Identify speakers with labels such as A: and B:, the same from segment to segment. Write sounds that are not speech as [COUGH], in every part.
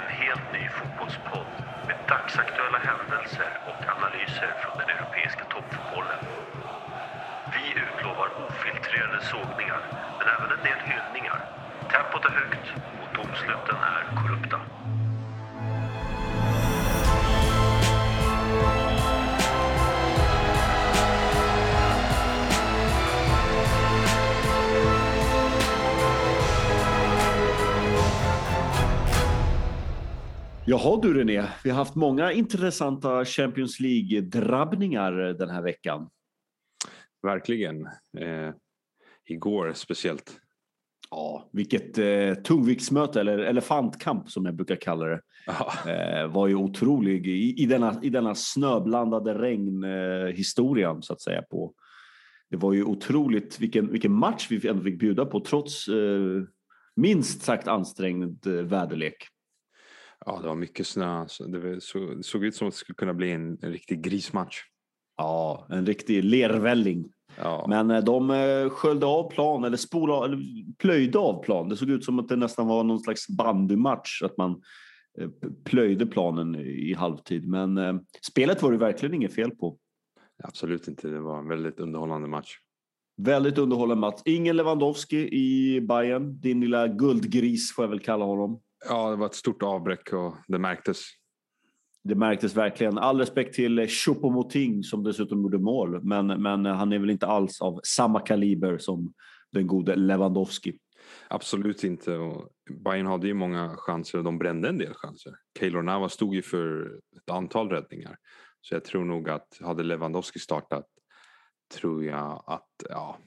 A: en helt ny fotbollspodd med dagsaktuella händelser och analyser från den europeiska toppfotbollen. Vi utlovar ofiltrerade sågningar, men även en del hyllningar. Tempot är högt och domsluten är korrekt.
B: Jaha du René, vi har haft många intressanta Champions League-drabbningar den här veckan.
C: Verkligen. Eh, igår speciellt.
B: Ja, vilket eh, tungviktsmöte, eller elefantkamp som jag brukar kalla det, eh, var ju otrolig i, i, denna, i denna snöblandade regnhistorien eh, så att säga. På. Det var ju otroligt vilken, vilken match vi ändå fick bjuda på trots eh, minst sagt ansträngd eh, väderlek.
C: Ja, det var mycket snö. Det såg ut som att det skulle kunna bli en, en riktig grismatch.
B: Ja, en riktig lervälling. Ja. Men eh, de eh, sköljde av plan eller, spola, eller plöjde av plan. Det såg ut som att det nästan var någon slags bandymatch. Att man eh, plöjde planen i halvtid. Men spelet var det verkligen inget fel på.
C: Absolut inte. Det var en väldigt underhållande match.
B: Väldigt underhållande match. Ingen Lewandowski i Bayern. Din lilla guldgris får jag väl kalla honom.
C: Ja, det var ett stort avbräck och det märktes.
B: Det märktes verkligen. All respekt till Choupo-Moting som dessutom gjorde mål, men, men han är väl inte alls av samma kaliber som den gode Lewandowski.
C: Absolut inte. Och Bayern hade ju många chanser och de brände en del chanser. Keylor Navas stod ju för ett antal räddningar. Så jag tror nog att hade Lewandowski startat tror jag att ja,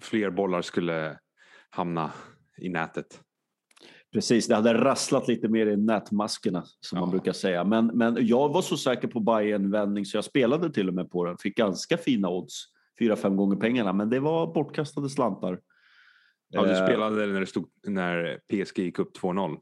C: fler bollar skulle hamna i nätet.
B: Precis, det hade rasslat lite mer i nätmaskerna som ja. man brukar säga. Men, men jag var så säker på bayern vändning så jag spelade till och med på den. Fick ganska fina odds, fyra fem gånger pengarna, men det var bortkastade slantar.
C: Ja, du eh, spelade när, det stod, när PSG gick upp 2-0?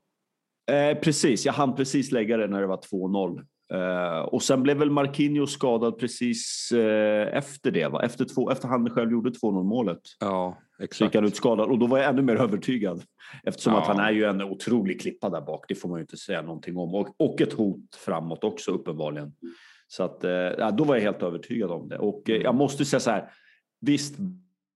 B: Eh, precis, jag hann precis lägga det när det var 2-0. Uh, och sen blev väl Marquinhos skadad precis uh, efter det, va? Efter, två, efter han själv gjorde 2-0 målet.
C: Ja, exakt.
B: Så gick och då var jag ännu mer övertygad. Eftersom ja. att han är ju en otrolig klippa där bak, det får man ju inte säga någonting om. Och, och ett hot framåt också uppenbarligen. Så att, uh, då var jag helt övertygad om det. Och jag måste säga så här, visst,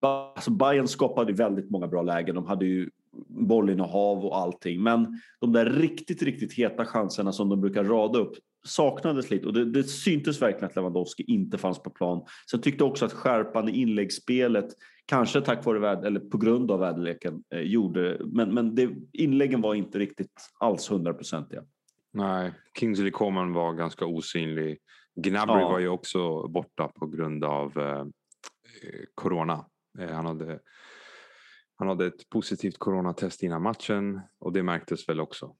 B: alltså Bayern skapade väldigt många bra lägen. De hade ju bollinnehav och allting. Men de där riktigt, riktigt heta chanserna som de brukar rada upp saknades lite och det, det syntes verkligen att Lewandowski inte fanns på plan. Jag tyckte också att skärpan i inläggsspelet, kanske tack vare eller på grund av väderleken, eh, gjorde, men, men det, inläggen var inte riktigt alls hundraprocentiga.
C: Nej, Kingsley Coman var ganska osynlig. Gnabry ja. var ju också borta på grund av eh, corona. Eh, han hade han hade ett positivt coronatest innan matchen och det märktes väl också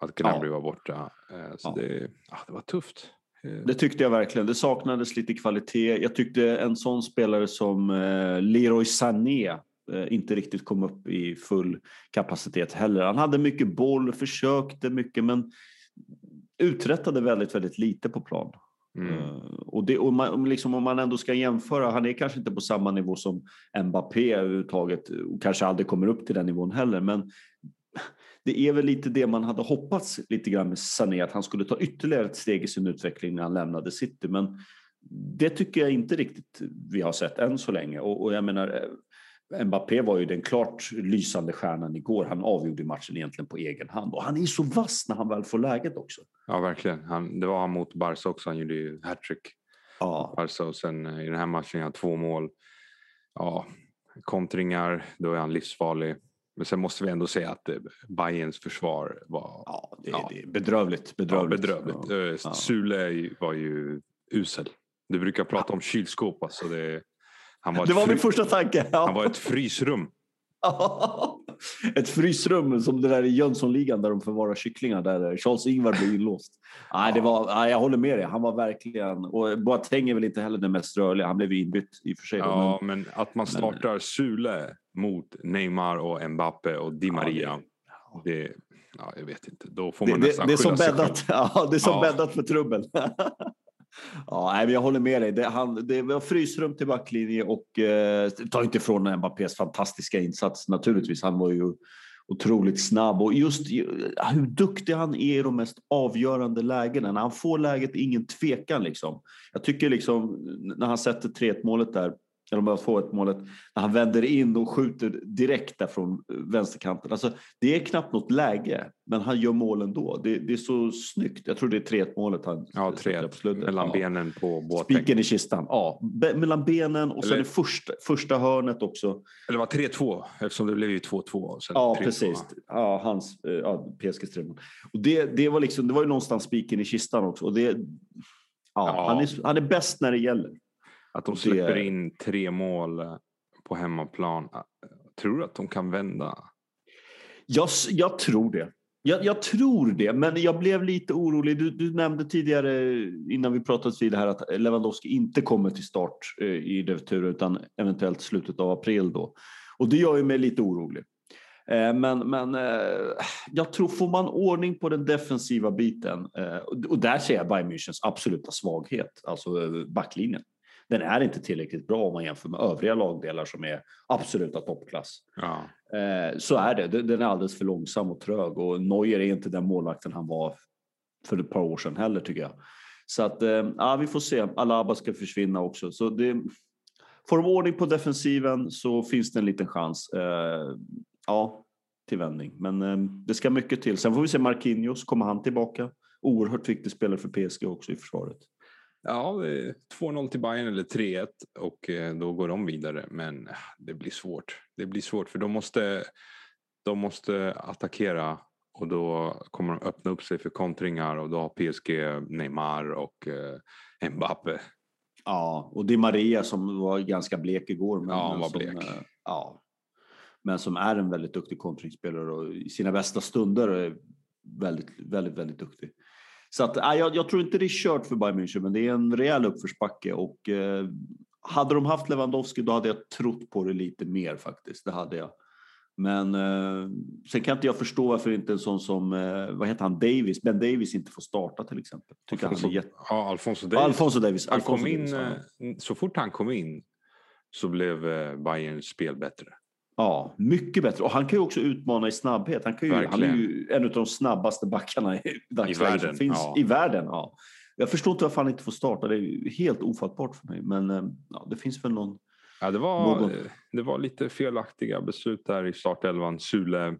C: att Gnabry ja. var borta. Eh, så ja. det, ja, det var tufft.
B: Eh. Det tyckte jag verkligen. Det saknades lite kvalitet. Jag tyckte en sån spelare som eh, Leroy Sané inte riktigt kom upp i full kapacitet heller. Han hade mycket boll, försökte mycket men uträttade väldigt, väldigt lite på plan. Mm. Och, det, och man, liksom, om man ändå ska jämföra, han är kanske inte på samma nivå som Mbappé överhuvudtaget och kanske aldrig kommer upp till den nivån heller, men det är väl lite det man hade hoppats lite grann med Sané, att han skulle ta ytterligare ett steg i sin utveckling när han lämnade City. Men det tycker jag inte riktigt vi har sett än så länge. Och, och jag menar, eh, Mbappé var ju den klart lysande stjärnan igår. Han avgjorde matchen egentligen på egen hand och han är så vass när han väl får läget också.
C: Ja, verkligen. Han, det var han mot Barca också. Han gjorde ju hattrick. Ja. Barca och sen eh, i den här matchen han två mål. Ja, kontringar, då är han livsfarlig. Men sen måste vi ändå säga att eh, Bayerns försvar var
B: ja, det, ja. det är bedrövligt. bedrövligt.
C: Ja, bedrövligt. Ja. Sule var ju usel. Du brukar prata om kylskåp. Alltså det,
B: han var det var min första tanke.
C: Han var ett frysrum.
B: ett frysrum som det där i Jönssonligan där de förvarar kycklingar där Charles-Ingvar blir inlåst. Nej, det var, nej, jag håller med dig. Han var verkligen... Och Boateng är väl inte heller den mest rörliga. Han blev inbytt i och för sig.
C: Ja, men, men att man startar men... Sule mot Neymar och Mbappe och Di Maria. Ja, det, det, ja, jag vet inte. Då får man
B: det,
C: nästan
B: det, det är som bäddat, [LAUGHS] ja, Det är som ja. bäddat för trubbel. [LAUGHS] Ja, nej, jag håller med dig. Det, han, det var frysrum till backlinje och eh, ta inte ifrån Mbappés fantastiska insats naturligtvis. Han var ju otroligt snabb och just hur duktig han är i de mest avgörande lägena. När han får läget, ingen tvekan liksom. Jag tycker liksom när han sätter 3-1 målet där eller bara få ett målet, när han vänder in och skjuter direkt där från vänsterkanten. Alltså, det är knappt något läge, men han gör målen då. Det, det är så snyggt. Jag tror det är 3-1 målet han
C: Ja, 3 mellan ja. benen på båten.
B: Spiken i kistan, ja. Be mellan benen och Eller... sen det första, första hörnet också.
C: Eller var 3-2 eftersom det blev ju 2-2.
B: Ja, precis. Ja, hans, eh, ja, PSGs Och det, det, var liksom, det var ju någonstans spiken i kistan också. Och det, ja, ja. Han, är, han är bäst när det gäller.
C: Att de släpper det... in tre mål eh, på hemmaplan. Eh, tror du att de kan vända?
B: Jag, jag tror det. Jag, jag, tror det, men jag blev lite orolig. Du, du, nämnde tidigare innan vi pratades vid det här att Lewandowski inte kommer till start eh, i returen utan eventuellt slutet av april då. Och det gör ju mig lite orolig. Men, men jag tror får man ordning på den defensiva biten och där ser jag Bayern Münchens absoluta svaghet, alltså backlinjen den är inte tillräckligt bra om man jämför med övriga lagdelar som är absoluta toppklass.
C: Ja.
B: Eh, så är det. Den är alldeles för långsam och trög och Neuer är inte den målvakten han var för ett par år sedan heller tycker jag. Så att eh, ja, vi får se. Alaba ska försvinna också. Så det, får de ordning på defensiven så finns det en liten chans. Eh, ja, till vändning. Men det ska mycket till. Sen får vi se Marquinhos. Kommer han tillbaka? Oerhört viktig spelare för PSG också i försvaret.
C: Ja, 2-0 till Bayern eller 3-1 och eh, då går de vidare. Men eh, det blir svårt. Det blir svårt för de måste, de måste attackera och då kommer de öppna upp sig för kontringar och då har PSG Neymar och eh, Mbappe.
B: Ja, och Di Maria som var ganska blek igår.
C: Men ja, han var
B: som,
C: blek.
B: Ja, men som är en väldigt duktig kontringsspelare och i sina bästa stunder är väldigt, väldigt, väldigt duktig. Så att, äh, jag, jag, tror inte det är kört för Bayern München, men det är en rejäl uppförsbacke. Och, eh, hade de haft Lewandowski då hade jag trott på det lite mer faktiskt. Det hade jag. Men eh, sen kan inte jag förstå varför inte en sån som, eh, vad heter han, Davis, Ben Davis inte får starta till exempel.
C: Tycker Alfonso, han är jätte... ja, Alfonso Davis.
B: Alfonso Davis.
C: Han
B: Alfonso
C: kom in, Davis, ja. Eh, så fort han kom in så blev eh, Bayerns spel bättre.
B: Ja, mycket bättre. Och han kan ju också utmana i snabbhet. Han, kan ju, han är ju en av de snabbaste backarna i dagsläget som finns ja. i världen. Ja. Jag förstår inte varför han inte får starta. Det är helt ofattbart för mig. Men eh, ja, det finns väl någon...
C: Ja, det, var, någon... det var lite felaktiga beslut där i startelvan. Sule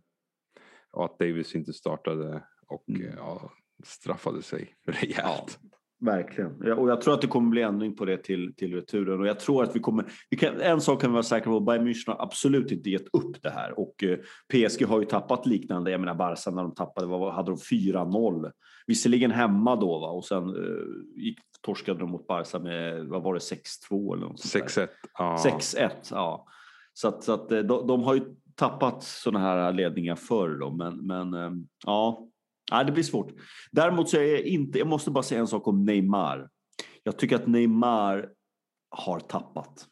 C: och att Davis inte startade och mm. ja, straffade sig rejält. Ja.
B: Verkligen. Och jag tror att det kommer bli ändring på det till, till returen. Och jag tror att vi kommer... Vi kan, en sak kan vi vara säkra på, Bayern München har absolut inte gett upp det här. Och eh, PSG har ju tappat liknande. Jag menar Barca när de tappade, vad hade de? 4-0. Visserligen hemma då va? och sen eh, gick, torskade de mot Barca med, vad var det, 6-2 eller något
C: 6-1. Ja.
B: 6-1, ja. Så att, så att eh, de, de har ju tappat sådana här ledningar förr då, men, men eh, ja, Ja, det blir svårt. Däremot så är jag inte, jag måste bara säga en sak om Neymar. Jag tycker att Neymar har tappat.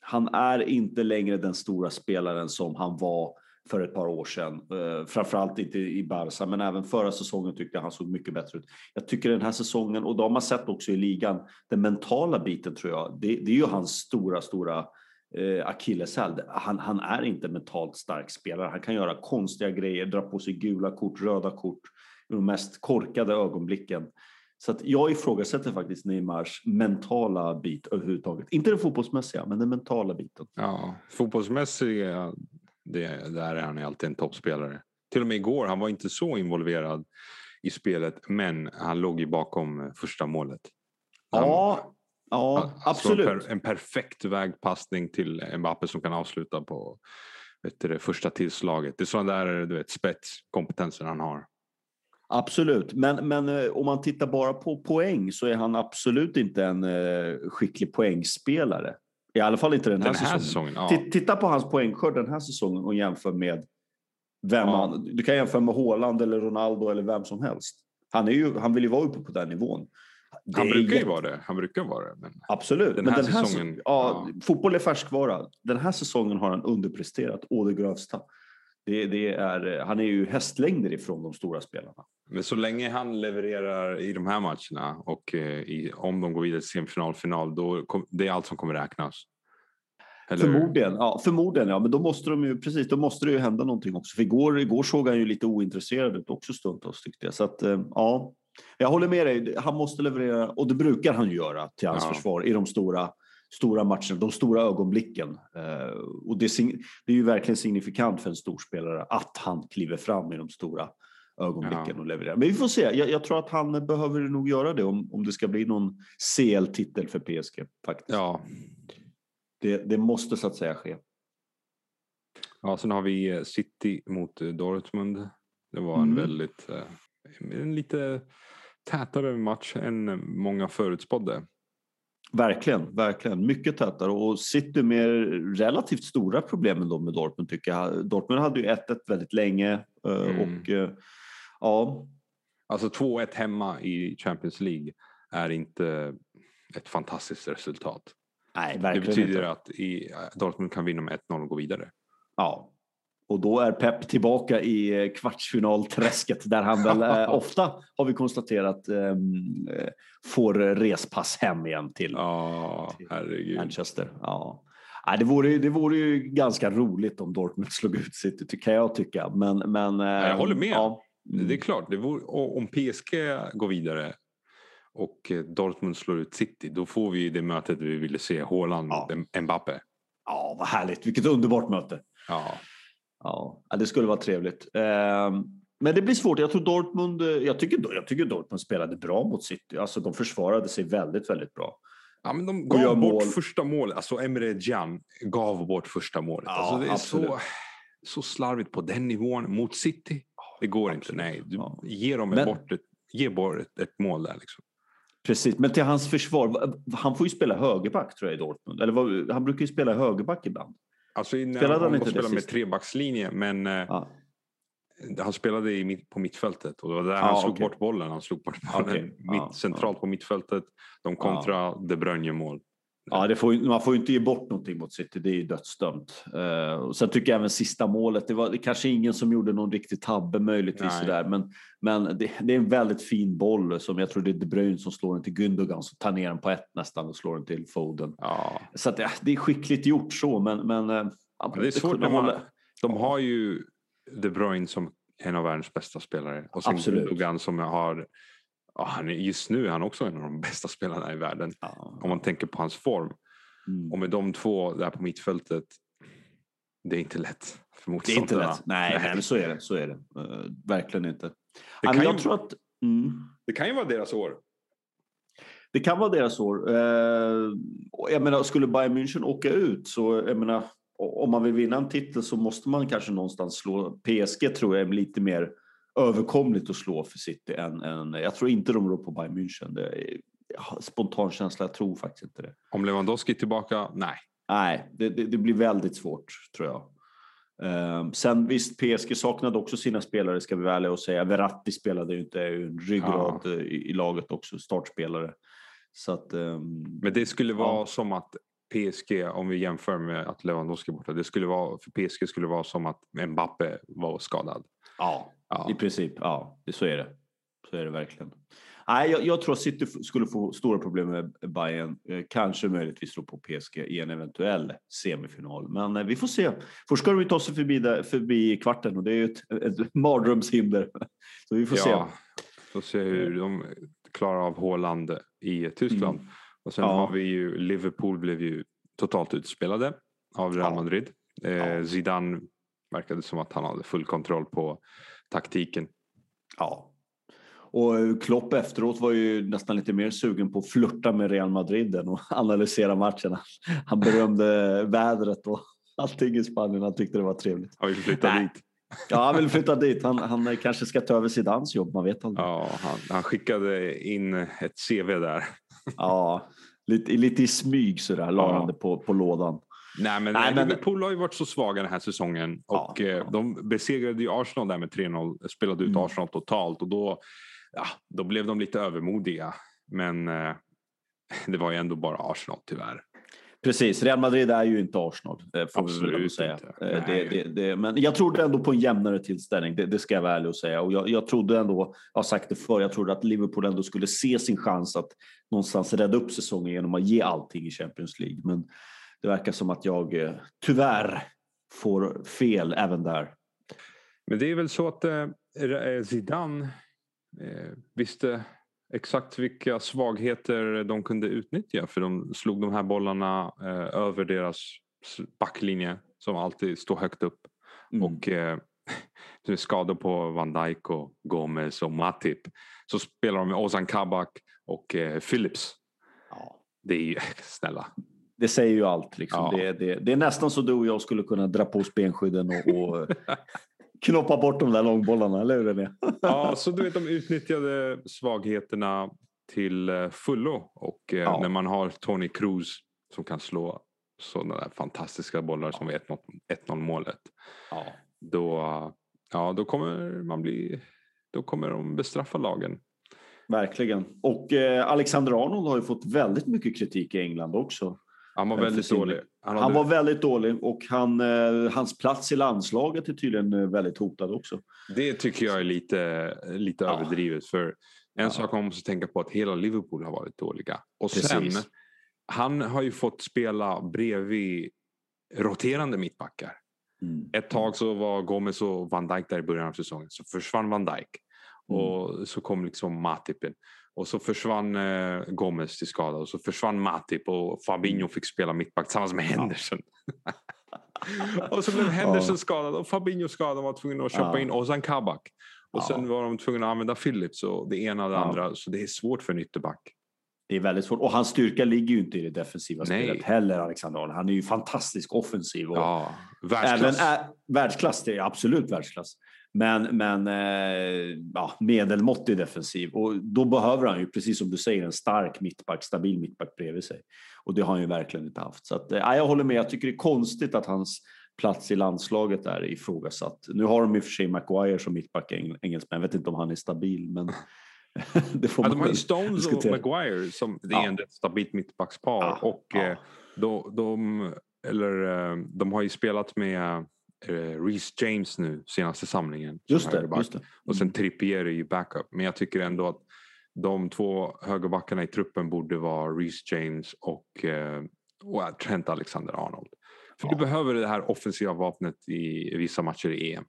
B: Han är inte längre den stora spelaren som han var för ett par år sedan. Eh, framförallt inte i Barca, men även förra säsongen tyckte jag han såg mycket bättre ut. Jag tycker den här säsongen, och det har man sett också i ligan, den mentala biten tror jag, det, det är ju hans stora, stora eh, akilleshäl. Han, han är inte mentalt stark spelare. Han kan göra konstiga grejer, dra på sig gula kort, röda kort de mest korkade ögonblicken. Så att jag ifrågasätter faktiskt Neymars mentala bit överhuvudtaget. Inte den fotbollsmässiga, men den mentala biten.
C: Ja, fotbollsmässiga, det, där är han alltid en toppspelare. Till och med igår, han var inte så involverad i spelet, men han låg ju bakom första målet.
B: Han, ja, ja absolut.
C: En, per, en, perfekt vägpassning till Mbappe som kan avsluta på vet du, det första tillslaget. Det är sådana där du vet, spetskompetenser han har.
B: Absolut, men, men eh, om man tittar bara på poäng så är han absolut inte en eh, skicklig poängspelare. I alla fall inte den här, den här säsongen. säsongen ja. Titta på hans poängskörd den här säsongen och jämför med vem ja. han, du kan jämföra med Haaland eller Ronaldo eller vem som helst. Han, är ju, han vill ju vara uppe på den nivån.
C: Det han brukar ju vara det. Han brukar vara det. Men
B: Absolut. Den här, men den här säsongen, ja, ja, Fotboll är färskvara. Den här säsongen har han underpresterat å det grövsta. Det, det, är, han är ju hästlängder ifrån de stora spelarna.
C: Men så länge han levererar i de här matcherna och eh, i, om de går vidare till semifinal, final, då kom, det är allt som kommer räknas.
B: Eller? Förmodligen, ja, förmodligen, ja. Men då måste, de ju, precis, då måste det ju hända någonting också. För igår, igår såg han ju lite ointresserad ut också stundtals tyckte jag. Så att, eh, ja, jag håller med dig. Han måste leverera, och det brukar han göra till hans ja. försvar i de stora, stora matcherna, de stora ögonblicken. Eh, och det, är ju verkligen signifikant för en storspelare att han kliver fram i de stora ögonblicken ja. och levererar. Men vi får se. Jag, jag, tror att han behöver nog göra det om, om det ska bli någon CL-titel för PSG. Faktiskt.
C: Ja.
B: Det, det måste så att säga ske.
C: Ja, sen har vi eh, City mot eh, Dortmund. Det var en mm. väldigt, en lite tätare match än många förutspådde.
B: Verkligen, verkligen. Mycket tätare och City med relativt stora problem ändå med Dortmund tycker jag. Dortmund hade ju 1-1 väldigt länge mm. och ja.
C: Alltså 2-1 hemma i Champions League är inte ett fantastiskt resultat.
B: Nej,
C: verkligen Det betyder inte. att i, Dortmund kan vinna med 1-0 och gå vidare.
B: Ja, och då är Pep tillbaka i eh, kvartsfinalträsket där han väl eh, [LAUGHS] ofta, har vi konstaterat, eh, får respass hem igen till,
C: ja,
B: till Manchester. Ja. Nej, det, vore, det vore ju ganska roligt om Dortmund slog ut City, kan jag tycka. Men, men,
C: jag håller med. Ja. Mm. Det är klart, det vore, om PSG går vidare och Dortmund slår ut City, då får vi det mötet vi ville se, Haaland ja. Mbappe.
B: Ja, vad härligt. Vilket underbart möte.
C: Ja.
B: Ja, det skulle vara trevligt. Ehm, men det blir svårt. Jag tror Dortmund, eh, jag tycker, jag tycker Dortmund spelade bra mot City. Alltså de försvarade sig väldigt, väldigt bra.
C: Ja, men de gav bort mål. första målet. Alltså Emre Can gav bort första målet. Ja, alltså, det är så, så slarvigt på den nivån mot City. Det går absolut. inte. Nej, du, ja. ge dem men, bort ett, ge bort ett, ett mål där. Liksom.
B: Precis, men till hans försvar, han får ju spela högerback tror jag i Dortmund. Eller vad, han brukar ju spela högerback ibland.
C: Alltså Spelade han, inte spela med trebackslinje, men eh, ja. han spelade i, på mittfältet och det var där ja, han slog okay. bort bollen. Han slog bort bollen okay. mitt, centralt på mittfältet. De kontra De Bruyne-mål.
B: Ja, det får, man får ju inte ge bort någonting mot City, det är ju dödsdömt. Uh, och sen tycker jag även sista målet, det var det kanske ingen som gjorde någon riktig tabbe möjligtvis sådär, men, men det, det, är en väldigt fin boll som jag tror det är De Bruyne som slår den till Gündogan som tar ner den på ett nästan och slår den till Foden.
C: Ja.
B: Så att, det är skickligt gjort så, men... men,
C: men det är svårt när man, de har ju De Bruyne som en av världens bästa spelare och sen Gündogan som har ja, han är, just nu är han också en av de bästa spelarna i världen. Ja. Om man tänker på hans form. Mm. Och med de två där på mittfältet. Det är inte lätt för motståndarna.
B: Det är inte lätt. Nej, nej. nej så är det. Så är det. Uh, verkligen inte. Det kan, jag ju, tror att, mm.
C: det kan ju vara deras år.
B: Det kan vara deras år. Uh, jag menar, skulle Bayern München åka ut så, jag menar, om man vill vinna en titel så måste man kanske någonstans slå PSG tror jag är lite mer överkomligt att slå för City än, än jag tror inte de rår på Bayern München. Det är, spontan känsla, jag tror faktiskt inte det.
C: Om Lewandowski är tillbaka? Nej.
B: Nej, det, det, det blir väldigt svårt tror jag. Um, sen visst, PSG saknade också sina spelare ska vi väl och säga. Verratti spelade ju inte, är ju en ryggrad ja. i, i, laget också, startspelare. Så att, um,
C: Men det skulle vara ja. som att PSG, om vi jämför med att Lewandowski är borta, det skulle vara, för PSG skulle vara som att Mbappe var skadad.
B: Ja, Ja. I princip, ja. Så är det. Så är det verkligen. Nej, jag, jag tror att City skulle få stora problem med Bayern. Eh, kanske möjligtvis slå på PSG i en eventuell semifinal. Men eh, vi får se. Först ska de ju ta sig förbi, där, förbi kvarten och det är ju ett, ett mardrömshinder. [LAUGHS] Så vi får ja,
C: se. Får se hur de klarar av Håland i Tyskland. Mm. Och sen ja. har vi ju Liverpool blev ju totalt utspelade av Real Madrid. Eh, ja. Zidane verkade som att han hade full kontroll på taktiken.
B: Ja. Och Klopp efteråt var ju nästan lite mer sugen på att flirta med Real Madrid än att [LAUGHS] analysera matchen. [LAUGHS] Han berömde vädret och [LAUGHS] allting i Spanien. Han tyckte det var trevligt.
C: Han vill flytta dit.
B: Ja, han vill flytta dit. Han, han kanske ska ta över Zidans jobb, man vet aldrig.
C: Ja, han, han skickade in ett CV där.
B: Ja, lite, lite i smyg sådär, la ja. han det på, på lådan.
C: Nej, men, Nej, men Liverpool har ju varit så svaga den här säsongen och ja, eh, de besegrade ju Arsenal där med 3-0, spelade ut mm. Arsenal totalt och då, ja, då blev de lite övermodiga. Men eh, [LAUGHS] det var ju ändå bara Arsenal tyvärr.
B: Precis, Real Madrid är ju inte Arsenal. Eh, får Absolut vi säga. inte. Det, det, det, men jag trodde ändå på en jämnare tillställning, det, det ska jag vara ärlig och säga. Och jag, jag trodde ändå, jag har sagt det förr, jag trodde att Liverpool ändå skulle se sin chans att någonstans rädda upp säsongen genom att ge allting i Champions League. Men det verkar som att jag eh, tyvärr får fel även där.
C: Men det är väl så att eh, Zidane eh, visste exakt vilka svagheter de kunde utnyttja för de slog de här bollarna eh, över deras backlinje som alltid står högt upp. Mm. Och eh, [LAUGHS] skador på Van Dijk och Gomez och Matip så spelar de med Ozan Kabak och eh, Phillips. Ja. Det är ju, [LAUGHS] snälla.
B: Det säger ju allt. Liksom. Ja. Det, det, det, är nästan så du och jag skulle kunna dra på oss benskydden och, och [LAUGHS] knoppa bort de där långbollarna, eller hur René?
C: ja, [LAUGHS] så du vet de utnyttjade svagheterna till eh, fullo och eh, ja. när man har Tony Cruz som kan slå sådana där fantastiska bollar som vid 1-0 målet. Ja. Då, ja, då kommer man bli, då kommer de bestraffa lagen.
B: Verkligen. Och eh, Alexander Arnold har ju fått väldigt mycket kritik i England också.
C: Han var väldigt dålig.
B: Han, hade... han, var väldigt dålig och han, eh, hans plats i landslaget är tydligen eh, väldigt hotad också.
C: Det tycker jag är lite, lite ja. överdrivet. För en ja. sak man måste tänka på att hela Liverpool har varit dåliga. Och Precis. sen, han har ju fått spela bredvid roterande mittbackar. Mm. Ett tag så var Gomez och Van Dijk där i början av säsongen. Så försvann Van Dijk. Mm. Och så kom liksom Matip in. Och så försvann eh, Gomez till skada och så försvann Matip och Fabinho fick spela mittback tillsammans med Henderson. Ja. [LAUGHS] och så blev Henderson ja. skadad och Fabinho skadad och var tvungen att köpa ja. in Ozan Kabak. Och sen var de tvungna att använda Phillips och det ena och det andra. Så det är svårt för en ytterback.
B: Det är väldigt svårt. Och hans styrka ligger ju inte i det defensiva Nej. spelet heller, Alexander Arnold. Han är ju fantastisk offensiv. Och
C: ja, världsklass.
B: Även, äh, världsklass, det är absolut världsklass. Men, men äh, ja, medelmåttig defensiv. Och då behöver han ju, precis som du säger, en stark mittback, stabil mittback bredvid sig. Och det har han ju verkligen inte haft. Så att, äh, jag håller med. Jag tycker det är konstigt att hans plats i landslaget är ifrågasatt. Nu har de i och för sig Maguire som mittback, engelsmän. Jag vet inte om han är stabil, men [LAUGHS]
C: det får ja, de har ju Stones och Maguire som det är ja. ett stabilt mittbackspar. Ja. Och ja. Eh, de, de, eller, eh, de har ju spelat med Reece James nu senaste samlingen.
B: Just det, just det.
C: Och sen mm. Trippier i backup. Men jag tycker ändå att de två högerbackarna i truppen borde vara Reece James och, uh, och Trent Alexander-Arnold. För ja. du behöver det här offensiva vapnet i vissa matcher i EM.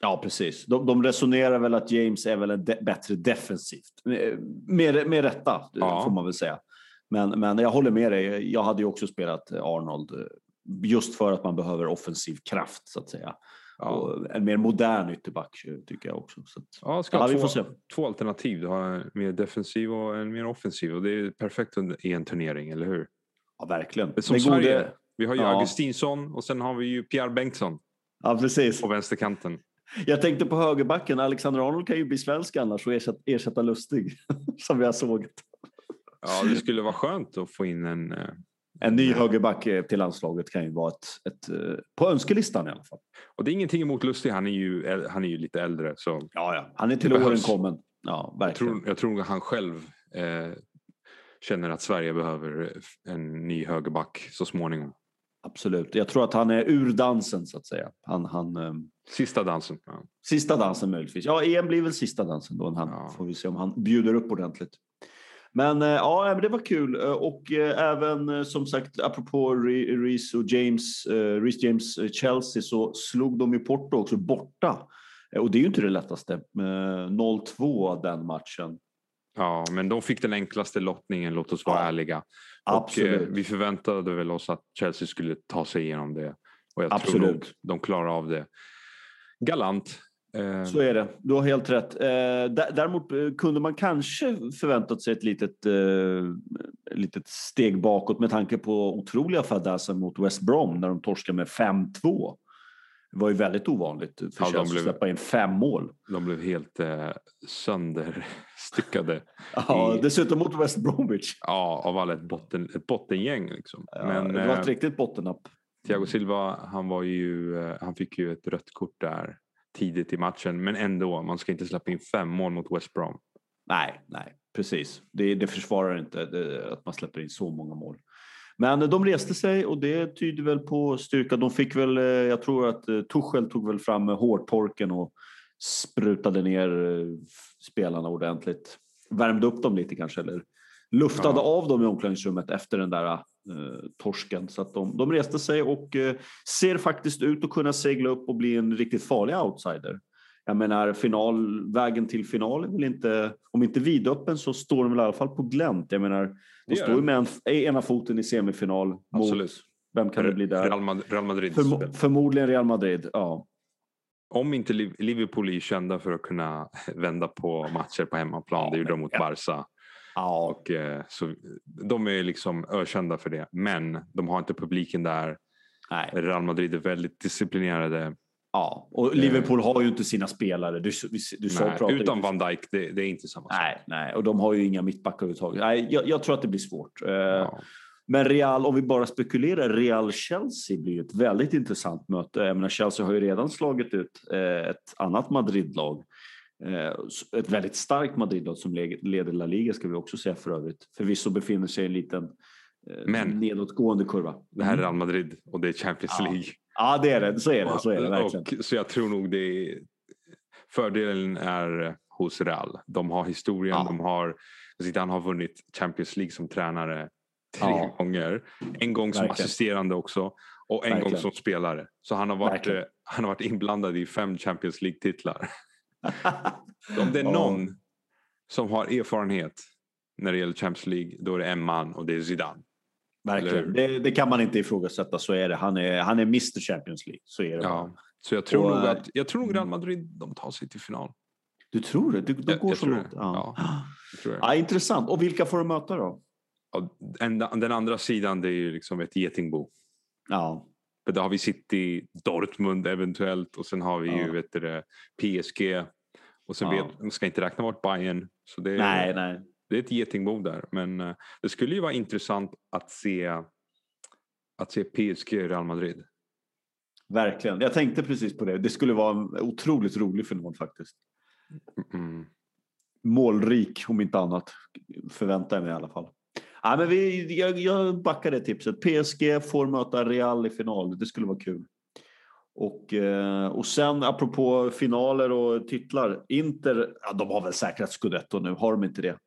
B: Ja, precis. De, de resonerar väl att James är väl en de, bättre defensivt. Med, med rätta, ja. får man väl säga. Men, men jag håller med dig. Jag hade ju också spelat Arnold just för att man behöver offensiv kraft så att säga. Ja. En mer modern ytterback tycker jag också. Så
C: ja, ska ja, två, se. två alternativ. Du har en mer defensiv och en mer offensiv och det är perfekt i en turnering, eller hur?
B: Ja, verkligen.
C: Det som Sverige, gode... vi har ju ja. Augustinsson och sen har vi ju Pierre Bengtsson.
B: Ja, precis.
C: På vänsterkanten.
B: Jag tänkte på högerbacken. Alexander Arnold kan ju bli svensk annars och ersätta, ersätta Lustig [LAUGHS] som vi har sågat.
C: Ja, det skulle vara skönt att få in en... Eh,
B: en ny högerback eh, till landslaget kan ju vara ett, ett, eh, på önskelistan i alla fall.
C: Och det är ingenting emot Lustig, han är ju, han är ju lite äldre. Så
B: ja, ja. Han är till åren kommen. Ja, verkligen.
C: Jag tror, jag tror han själv eh, känner att Sverige behöver en ny högerback så småningom.
B: Absolut. Jag tror att han är ur dansen så att säga. Han, han,
C: Sista dansen. Ja.
B: Sista dansen möjligtvis. Ja, EM blir väl sista dansen då. Han, ja. Får vi se om han bjuder upp ordentligt. Men eh, ja, men det var kul eh, och eh, även som sagt apropå Reece och James, Reece James Chelsea så slog de ju Porto också borta. Och det är ju inte det lättaste. 0-2 den matchen.
C: Ja, men de fick den enklaste lottningen, låt oss vara ja, ärliga. Och vi förväntade väl oss att Chelsea skulle ta sig igenom det. Och jag Absolut. tror de klarar av det galant.
B: Eh, Så är det, du har helt rätt. Eh, däremot eh, kunde man kanske förväntat sig ett litet, litet steg bakåt med tanke på otroliga fadäser mot West Brom när de torskade med 5-2. Det var ju väldigt ovanligt för ja, Chelsea att släppa in fem mål.
C: De blev helt eh, sönderstyckade. [LAUGHS]
B: ja, i, dessutom mot West Bromwich.
C: Ja, av alla ett, botten, ett bottengäng. Liksom.
B: Ja, Men, det var ett eh, riktigt bottennapp.
C: Thiago Silva, han, var ju, eh, han fick ju ett rött kort där tidigt i matchen. Men ändå, man ska inte släppa in fem mål mot West Brom.
B: Nej, nej, precis. Det, det försvarar inte det, att man släpper in så många mål. Men de reste sig och det tyder väl på styrka. De fick väl, eh, jag tror att eh, Tuchel tog väl fram hårtorken och sprutade ner spelarna ordentligt. Värmde upp dem lite kanske eller luftade ja. av dem i omklädningsrummet efter den där eh, torsken. Så att de, de reste sig och eh, ser faktiskt ut att kunna segla upp och bli en riktigt farlig outsider. Jag menar, final, vägen till final är väl inte, om inte vidöppen så står de väl i alla fall på glänt. Jag menar, de står ju med en, ena foten i semifinal.
C: Absolut.
B: Mot, vem kan det bli där?
C: Real Madrid. Real Madrid
B: Förmo förmodligen Real Madrid, ja.
C: Om inte Liverpool är kända för att kunna [LAUGHS] vända på matcher på hemmaplan, ja, det gjorde de mot Barca. Ja. Och, eh, så, de är liksom ökända för det, men de har inte publiken där. Nej. Real Madrid är väldigt disciplinerade.
B: Ja, och Liverpool har ju inte sina spelare. Du, du, du
C: nej, sa, utan Van Dijk, det, det, är inte samma sak.
B: Nej, nej, och de har ju inga mittbackar överhuvudtaget. Nej, jag, jag tror att det blir svårt. Eh, ja. Men Real, om vi bara spekulerar, Real-Chelsea blir ett väldigt intressant möte. Jag menar, Chelsea har ju redan slagit ut eh, ett annat Madrid-lag. Eh, ett väldigt starkt Madrid-lag som leder La Liga ska vi också säga för övrigt. Förvisso befinner sig i en liten Men, nedåtgående kurva.
C: Det här är Real Madrid och det är Champions League.
B: Ja, det är det. Så är det. Så, är det verkligen.
C: Och, så jag tror nog det är, fördelen är hos Real. De har historien, ja. de har Zidane har vunnit Champions League som tränare tre ja. gånger. En gång som Verkligen. assisterande också och en Verkligen. gång som spelare. Så han har varit, eh, han har varit inblandad i fem Champions League-titlar. Om det är någon oh. som har erfarenhet när det gäller Champions League, då är det en man och det är Zidane.
B: Verkligen, det, det, kan man inte ifrågasätta. Så är det. Han är, han är Mr Champions League. Så är det.
C: Ja. Så jag tror, och, nog att, jag tror nog Real Madrid de tar sig till final.
B: Du tror det? De, de går jag, så långt? Ja. Ja. [GASPS] ja. intressant. Och vilka får de möta då?
C: den andra sidan det är ju liksom ett getingbo.
B: Ja.
C: För där har vi City, Dortmund eventuellt och sen har vi ja. ju vet du, PSG. Och sen ja. vet, man ska inte räkna bort Bayern. Så det är,
B: nej, nej.
C: det är ett getingbo där. Men uh, det skulle ju vara intressant att se, att se PSG i Real Madrid.
B: Verkligen. Jag tänkte precis på det. Det skulle vara en otroligt rolig final faktiskt. Mm. Målrik om inte annat. Förväntar jag mig i alla fall. Ja, men vi, jag, jag backar det tipset. PSG får möta Real i final. Det skulle vara kul. Och, eh, och sen apropå finaler och titlar. Inter, ja, de har väl säkrat scudetto nu, har de inte det?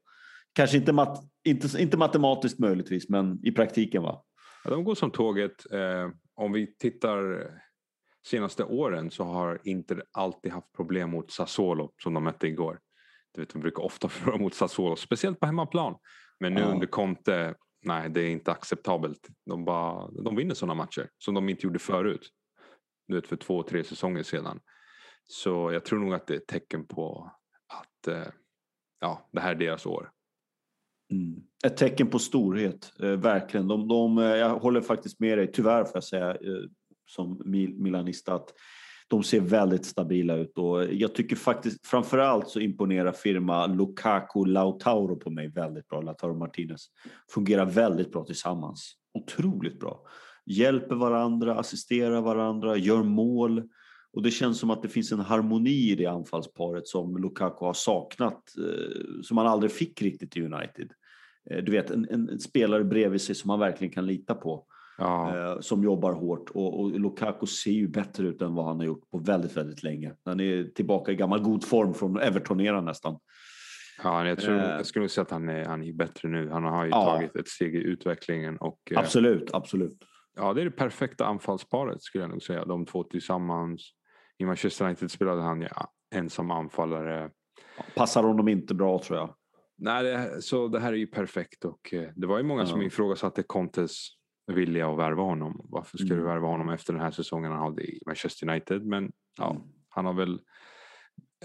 B: Kanske inte, mat, inte, inte matematiskt möjligtvis, men i praktiken va?
C: Ja, de går som tåget. Eh, om vi tittar senaste åren så har Inter alltid haft problem mot Sassuolo som de mötte igår. Du vet, de brukar ofta [LAUGHS] förlora mot Sassuolo, speciellt på hemmaplan. Men nu ja. under Conte, nej det är inte acceptabelt. De, bara, de vinner sådana matcher som de inte gjorde förut. Du vet för två, tre säsonger sedan. Så jag tror nog att det är ett tecken på att eh, ja, det här är deras år.
B: Mm. Ett tecken på storhet, eh, verkligen. De, de, eh, jag håller faktiskt med dig, tyvärr får jag säga, eh, som Milanista, att de ser väldigt stabila ut och jag tycker faktiskt framförallt så imponerar firma Lukaku Lautauro på mig väldigt bra. Lautaro Martinez fungerar väldigt bra tillsammans. Otroligt bra. Hjälper varandra, assisterar varandra, gör mål. Och det känns som att det finns en harmoni i det anfallsparet som Lukaku har saknat, eh, som han aldrig fick riktigt i United. Eh, du vet, en, en spelare bredvid sig som man verkligen kan lita på ja. eh, som jobbar hårt. Och, och, Lukaku ser ju bättre ut än vad han har gjort på väldigt, väldigt länge. Han är tillbaka i gammal god form från Everton-eran nästan.
C: Ja, jag, tror, eh, jag skulle säga att han är, han är bättre nu. Han har ju ja. tagit ett steg i utvecklingen. Och,
B: eh, absolut, absolut.
C: Ja, det är det perfekta anfallsparet skulle jag nog säga. De två tillsammans. I Manchester United spelade han ja, ensam anfallare.
B: Passar honom inte bra tror jag.
C: Nej, det, så det här är ju perfekt och eh, det var ju många ja. som ifrågasatte Contes villiga att värva honom. Varför ska mm. du värva honom efter den här säsongen han hade i Manchester United? Men ja, mm. han har väl